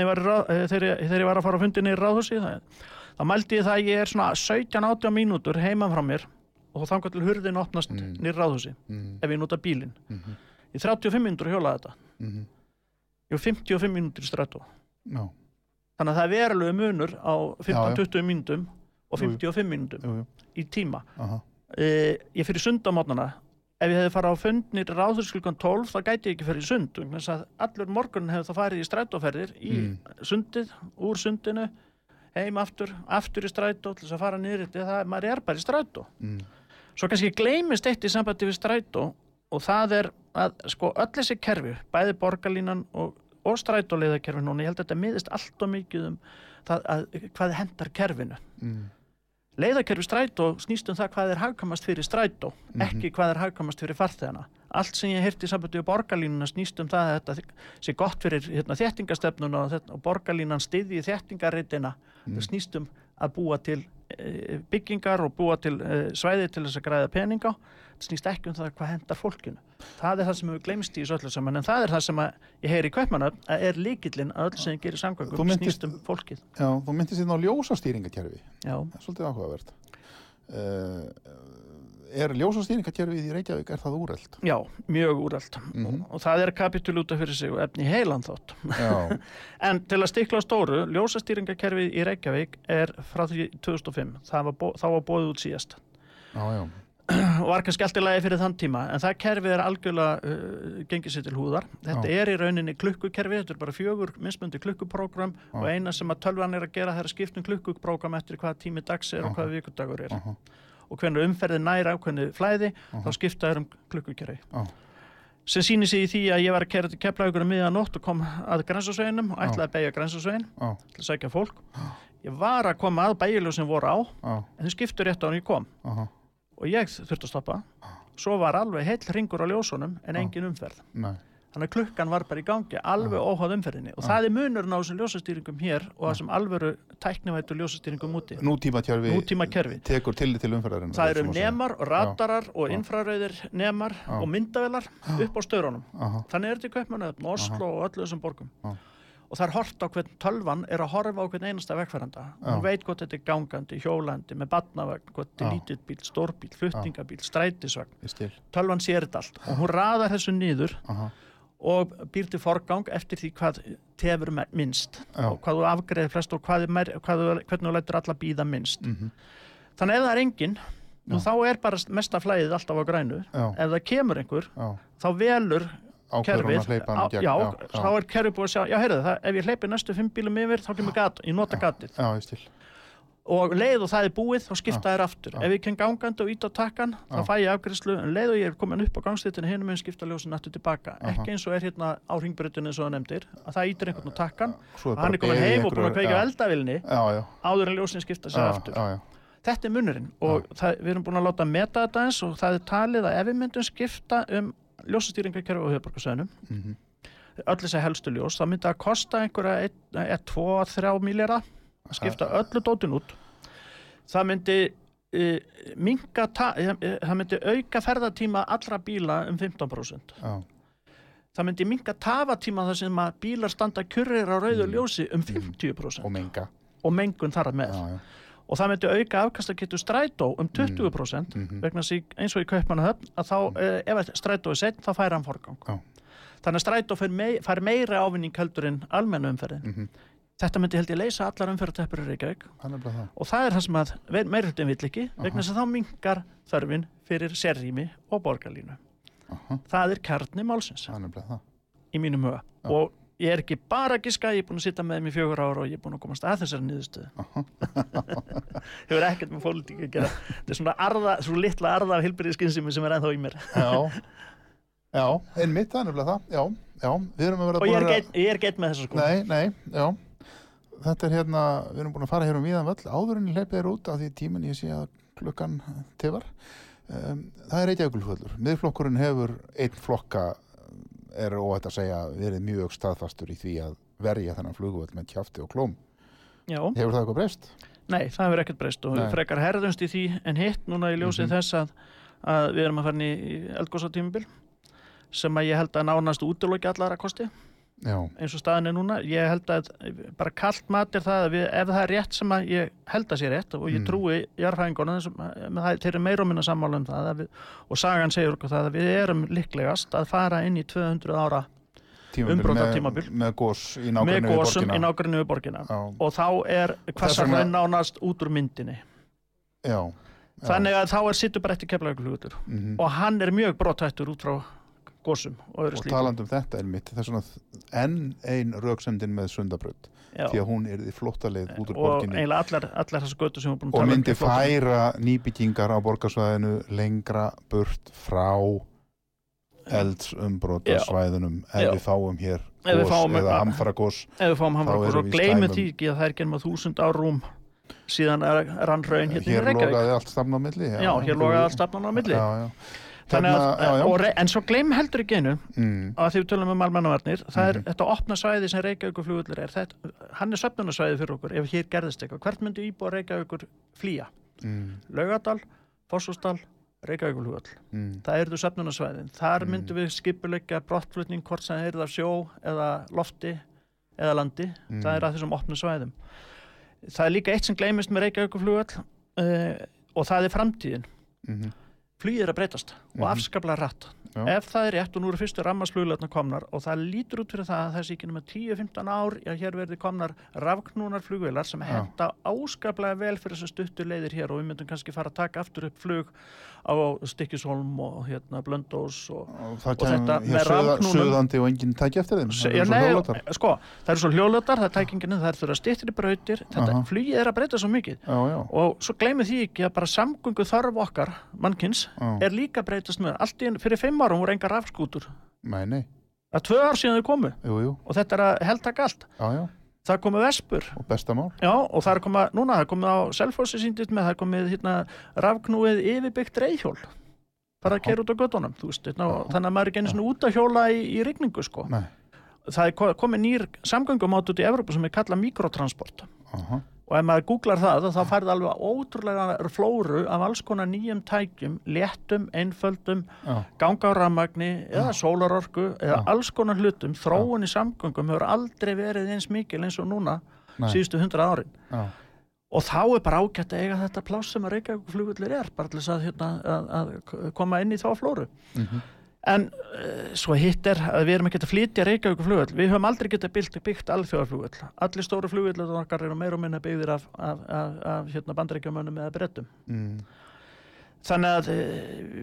ég eh, þegar, ég- ég var að fara á fundinni í ráðhúsi það, þá mældi ég það að ég er svona 17-18 mínútur heiman frá mér og þá til hurðin opnast Mm. nýr ráðhúsi Mm. ef ég nota bílinn Mhm. í 35 mínútur hjólaði þetta Mhm. ég var 55 mínútur í strætó Já, þannig að það er verulegu munur á Já, já. 15-20 mínútum og Jú, jú. 55 mínútum í tíma Aha. Uh, ég fyrir sund á mótnana ef ég hefði farið á fundnir ráðhúsklukkan 12 þá gæti ég ekki fyrir sund allur morgun hefði þá farið í strætóferðir í Mm. sundið, úr sundinu heim aftur, aftur í strætó til þess að fara niður þetta, það, maður er bara í strætó Mm. svo kannski gleymist eitt í sambandi við strætó og það er að sko öll þessi kerfi, bæði borgarlínan og, og strætóleiðakerfi núna, ég held að þetta miðist allt og mikið um það að, hvað hendar kerfinu Mm. Leiðakerfi strætó snýst um það hvað er hagkamast fyrir strætó Mhm. ekki hvað er hagkamast fyrir farþegana allt sem ég heyrti í sambandi við borgarlínuna snýst um það að þetta sé gott fyrir hérna, þéttingastefnuna og, og borgarlínan styðji þéttingarreitina Mhm. það snýst um að búa til e, byggingar og búa til e, svæði til þess að græða peninga það snýst ekki um það hvað hendar fólkinu það er það sem við glemst í þessu öllu saman en það er það sem ég heyri í Kaupmannöfn að er líkillinn að öll sem gerir minntist- snýst um fólkið Já, þú myndist hérna á ljósastýringakerfi. Já, Það er svolítið áhugavert. Uh, er ljósastýringakerfið í Reykjavík, er það úreld? já mjög úrælt Mhm. og, og það er kapitul út af fyrir sig og efni heilan þótt Já, *laughs* En til að stikla stóru, ljósastýringakerfið í Reykjavík er frá því 2005, það var, þá var bóðið út síðast já, já. og *clears throat* var kannski allt í lagi fyrir þann tíma en það kerfi er algjörlega uh, gengið sér til húðar. Þetta er í rauninni klukkukerfi, þetta er bara fjögur mismundi klukkuprógram og eina sem að tölvan er að gera það er að skipta um klukkuprógram eftir hvaða tími dags er og hvaða vikudagur er Aha. Og hvernig umferði nær ákveðni flæði þá skipta þær um klukkukerfi. Já. sem sýnir sig í því að ég var að kæra til keflaugur um miðan nótt og kom að grensasveginum og ætlaði að beigja grensasvegin Já, til að sækja fólk. Ég var að koma að bæjulegu sem voru á en þau skiptu rétt á hann ég kom. Og ég þurfti að stoppa. Svo var alveg heill ringur á ljósunum en engin umferð. Nei, þannig að klukkan var bara í gangi alveg óháð umferðinni. Og það er munurinn á þessum ljósastýringum hér og þessum alvöru tæknivættu ljósastýringum úti. Nútíma kerfi nútíma kerfi tekur tillit til umferðarinn það eru nemar og radarar og infrarauðir nemar og myndavelar upp á störunum Aha, þannig er þetta í Kaupmannöfn, Oslo og öllu þessum borgum. Og það er hort á hvern tölvan er að horfa á hvern einasta vegfæranda hún veit hvort þetta er gangandi, hjólandi með batnavagn, hvort þetta er lítill bíl, stórbíl, fluttingabíl, strætisvagn. Tölvan sér þetta allt og hún raðar þessu niður Aha, og býr til forgang eftir því hvað tefur minnst. Já. og hvað þú afgreðir flest og hvað, meir, hvað þú, hvernig þú lætur alla býða minnst. Mhm. þannig ef það er engin nú þá er bara mesta flæðið alltaf á grænu. Já. ef það kemur einhver já, þá velur kerfið. á- gegn. já, já, þá er kerfið búið að sjá já, heyrðu það, ef ég hleypi næstu fimm bílum yfir þá kemur gat, ég nota gatið. Já, og leið og það er búið þá skipta þær aftur. ef ég kem gangandi og ít á takkan þá fæ ég afgriðslu en leið og ég er komin upp á gangstýttinu hinum en skipta ljósin aftur tilbaka. Ekki eins og er hérna á ringbrutinu eins og það nefndir að það ítir einhvern á takkan og hann er komin heim og búin að kveika eldavilni áður en ljósin skipta sér aftur. já, já, þetta er munurinn og það, við erum búin að láta meta þetta eins og það er talið að ef við myndum skipta um ljósastýringakerfi á höfuborgarsöðunum Að kosta einhverja 1-2-3 miljara að skipta öllu dótin út. Það myndi uh, minka það myndi auka ferðatíma allra bíla um 15% já, það myndi minka tafatíma þar sem að bílar standa kjurrir á rauðu ljósi um 50% og menga og mengun þar með. Já, já, og það myndi auka afkastakettu strætó um 20% Mhm. vegna að eins og í Kaupmannahöfn að þá, mm. ef að strætó er sett þá fær hann forgang. Já. þannig að strætó fær, mei, fær meira ávinning heldur en almennu umferðin. Mhm. Þetta myndi held ég leysa allar umferðarteppur í Reykjavík. Og það er það sem að hlutin vill ekki vegna þess að þá mingar þörfin fyrir sérrými og borgarlínu. Aha. það er kjarni málsins. Í mínum huga. Og ég er ekki bara að giska, ég er búin að sitja með þeim í fjögur ára og ég er búin að komast að þessari niðurstöðu. *laughs* Hefur ekkert með pólitík að gera. Þetta er svona arða, svo litla arða af hilbyrðiskynsimi sem er ennþá í mér. Já, já, einmitt, það er nefnilega það. Já, já, við erum að vera og ég er, geit með þessu sko Nei, nei, já Þetta er hérna, við erum búin að fara hér um víðan völl áður en ég hleypið þér út af því tíminn ég sé að klukkan tifar um, Það er Reykjavíkulföllur Miðflokkurinn hefur einn flokka er óætt að segja verið mjög staðfastur í því að verja þennan flugvöll með kjafti og klóm Já, Hefur það eitthvað breyst? nei, það hefur ekkert breyst og Nei. frekar herðumst í því en hitt núna í ljósið Mhm. þess að, að við erum að fara inn í eldgósatímubil sem að ég held að nánast útiloki allara kosti Já, eins og staðin er núna ég held að bara kallt mat er það að við, ef það er rétt sem að ég held að sé rétt og ég Mm. trúi jarðfræðinguna þeir eru meira og minna sammála um það að við, og sagan segir okkur það að við erum líklegast að fara inn í 200 ára tímabil Umbrotatímabil. með, með gósum í nákvæmni við borgina og þá er hvassa vegna- hraun nánast út úr myndinni já, já. þannig að þá er sittur bara eftir keflauglugutur Mhm. og hann er mjög brottættur út frá gósum og öðru Og slíku talandi um þetta er mitt Það er svona enn ein röksemdin með sundabraut Já. því að hún er því flóttaleið út úr og borginni eiginlega allar, allar þessar götu sem við erum búin að og tala um myndi í flokkum. færa nýbyggingar á borgarsvæðinu lengra burt frá eldsumbróta svæðunum ef Já. við fáum hér Ef við gos fáum- eða hamfara gos ef við fáum hamra erum og í gleymið því ekki að það er genið þúsund árúm síðan er rann raun hérna í hér Reykjavík logaði allt stafn á milli já, hér logaði allt stafnan á milli já, já. Þannig að, Hérna, já, já. re- En svo gleym heldur ekki einu mm, að því við tölum um almannavarnir það er Mhm. þetta opna svæði sem Reykjavíkur flugvöllur er. Þetta, hann er söfnunarsvæði fyrir okkur ef hér gerðist eitthvað, hvert myndu íbúa Reykjavíkur flýja? mm, Laugadal, Fossúsdal, Reykjavíkur flugvöll mm, það eru söfnunarsvæðin, þar Mm. myndum við skipuleggja brottflutning hvort sem er af sjó eða lofti eða landi, Mm. það er að þessum opnu svæðum. Það er líka eitt sem gleymist með Reykjavíkur flugvöll uh, og það er framtíðin. Mm, flugið er að breytast Mhm. og afskaplega rætt Já. ef það er rétt og nú eru fyrstu rammasluglegarna komnar og það lítur út fyrir það að það sé ekki nema 10-15 ár að hér verði komnar rafknúnar flugvelar sem henda áskaplega vel fyrir þessu stuttu leiðir hér og við myndum kannski fara að taka aftur upp flug á Stikkisholm og hérna Blöndós og, og, og þetta með rafknúnum Suðandi og enginn tækja eftir þeim það eru svo hljóðlötar sko, það eru svo hljóðlötar, það er tækinginu það er þurra stittir í brautir þetta flugið er að breyta svo mikið já, já. og svo gleymið því ekki að bara samgöngu þarf okkar mannkins já. er líka breytast með allt í enn fyrir 5 samarum voru engar rafskútur. Nei, nei. Það er tvö ár síðan þau komu. Jú, jú. og þetta er að heldaka allt já, já. Það komu vespur. Og bestamál Já, og það er komið, núna, það er komið á self-horsi síndið með, það er komið hérna rafknúið yfirbyggt reyhjól bara að gera út á gödunum, þú veist hérna, þannig að maður er ekki einu svona út að hjóla í, í rigningu sko. Nei. Það er komið nýr samgöngum átt út í Evrópa sem er kallað mikrotransport. Aha og ef maður googlar það þá færði alveg ótrúlega flóru af alls konar nýjum tækjum léttum, einföldum, já, ganga á rammagni eða sólarorku eða Já. alls konar hlutum, þróun í samgöngum hefur aldrei verið eins mikil eins og núna nei, síðustu hundra árin. Já, og þá er bara ágætt að eiga þetta pláss sem að Reykjavík flugullir er bara til þess að, hérna, að, að koma inn í þá flóru. Mhm, En uh, svo hitt er að við erum ekki að flytja Reykjavík flugvöll. Við höfum aldrei getað byggt, byggt alþjóðarflugvöll. Allir stóru flugvöll okkar eru meira og minna byggðir af, af, af, af hérna, bandaríkjumönnum eða brettum. mm, Þannig að uh,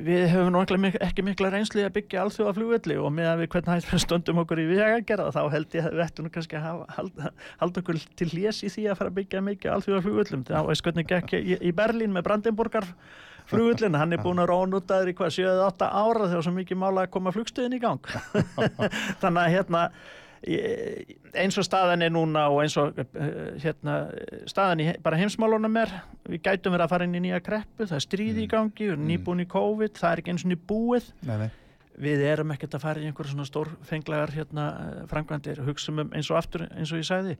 við höfum nú ekki mik- ekki mikla reynsli að byggja alþjóðarflugvölli og með að við hvernig hægt við stöndum okkur í við að gera þá held ég að við ættum kannski að halda, halda okkur til hlés í því að fara að byggja mikið alþjóðarflugvöllum. Það veist hvernig gekk í, í Berlín með Brandenburgar flugvöllin, hann er búin að rónutaður í hvað 7-8 ára þegar svo mikið mála að koma flugstöðin í gang *laughs* þannig að hérna eins og staðan er núna og eins og eh, hérna staðan í bara heimsmálunum er við gætum verið að fara inn í nýja kreppu það er stríði í gangi, við erum nýbúin í COVID það er ekki eins og ný búið. Nei, nei, við erum ekkert að fara í einhverja svona stórfenglegar hérna eh, framkvæmdir. Hugsaum um eins og aftur eins og ég sagði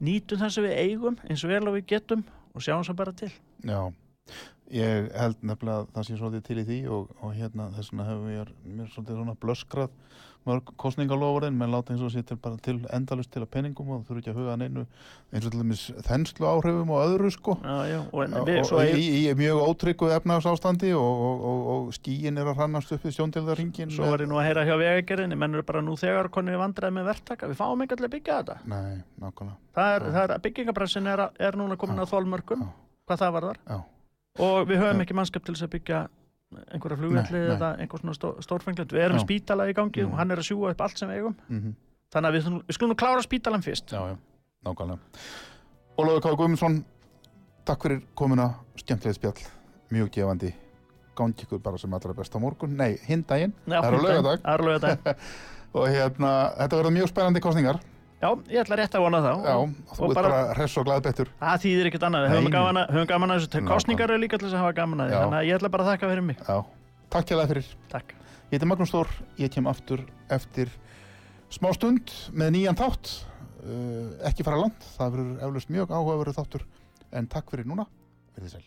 nýtum það sem við eigum eins og vel og við getum og sjáum svo bara til. Já. Ég held nefnilega að það sé svolítið til í því og, og hérna þess vegna hefur mér svolítið svona blöskrað mörg kostningalofurinn, menn láta eins og sé til bara til endalust til að penningum og þurfi ekki að huga að neinu eins og til dæmis þenslu áhrifum og öðru sko já, já, og við, og, í, eigum í mjög ótryggu efnagsástandi og, og, og, og skíin er að hrannast upp við sjóndildarringin Svo var ég nú að heyra hjá vegagerðinni, menn eru bara nú þegar konið vandræði með verktaka, við fáum ekki allir að byggja þetta. Nei, nákvæmlega Það er, er núna komin Já. að þólmörkum, Já. hvað það var þar. Já. Og við höfum ekki mannskap til þess að byggja einhverja flugvelli eða einhver svona stó, stórfenglend. Við erum Já. spítala í gangi Mhm. og hann er að sjúga upp allt sem við eigum. mm Þannig að við, við skulum klára spítalan fyrst. Já, já, nákvæmlega Ólafur K. Guðmundsson Takk fyrir komuna, skemmtileg spjall Mjög gefandi Gangi ykkur bara sem allra best á morgun Nei, hinn daginn Það er er á laugardag. *laughs* Og hérna, þetta verður mjög spennandi kostningar Já, ég ætla rétt að vona þá. Já, Og- þú og ert bara- hress og glað betur Það þýðir ekkert annað, við höfum gaman að, höfum gaman að þessu. Kostningar eru líka til þess að hafa gaman að því, þannig að ég ætla bara að þakka fyrir mig. Já, takk hjá það fyrir. Takk. Ég heiti Magnús Þór, ég kem aftur eftir smá stund með nýjan þátt. Uh, ekki fara langt, það verður eflaust mjög áhugaverður þáttur. En takk fyrir núna, verðið sæl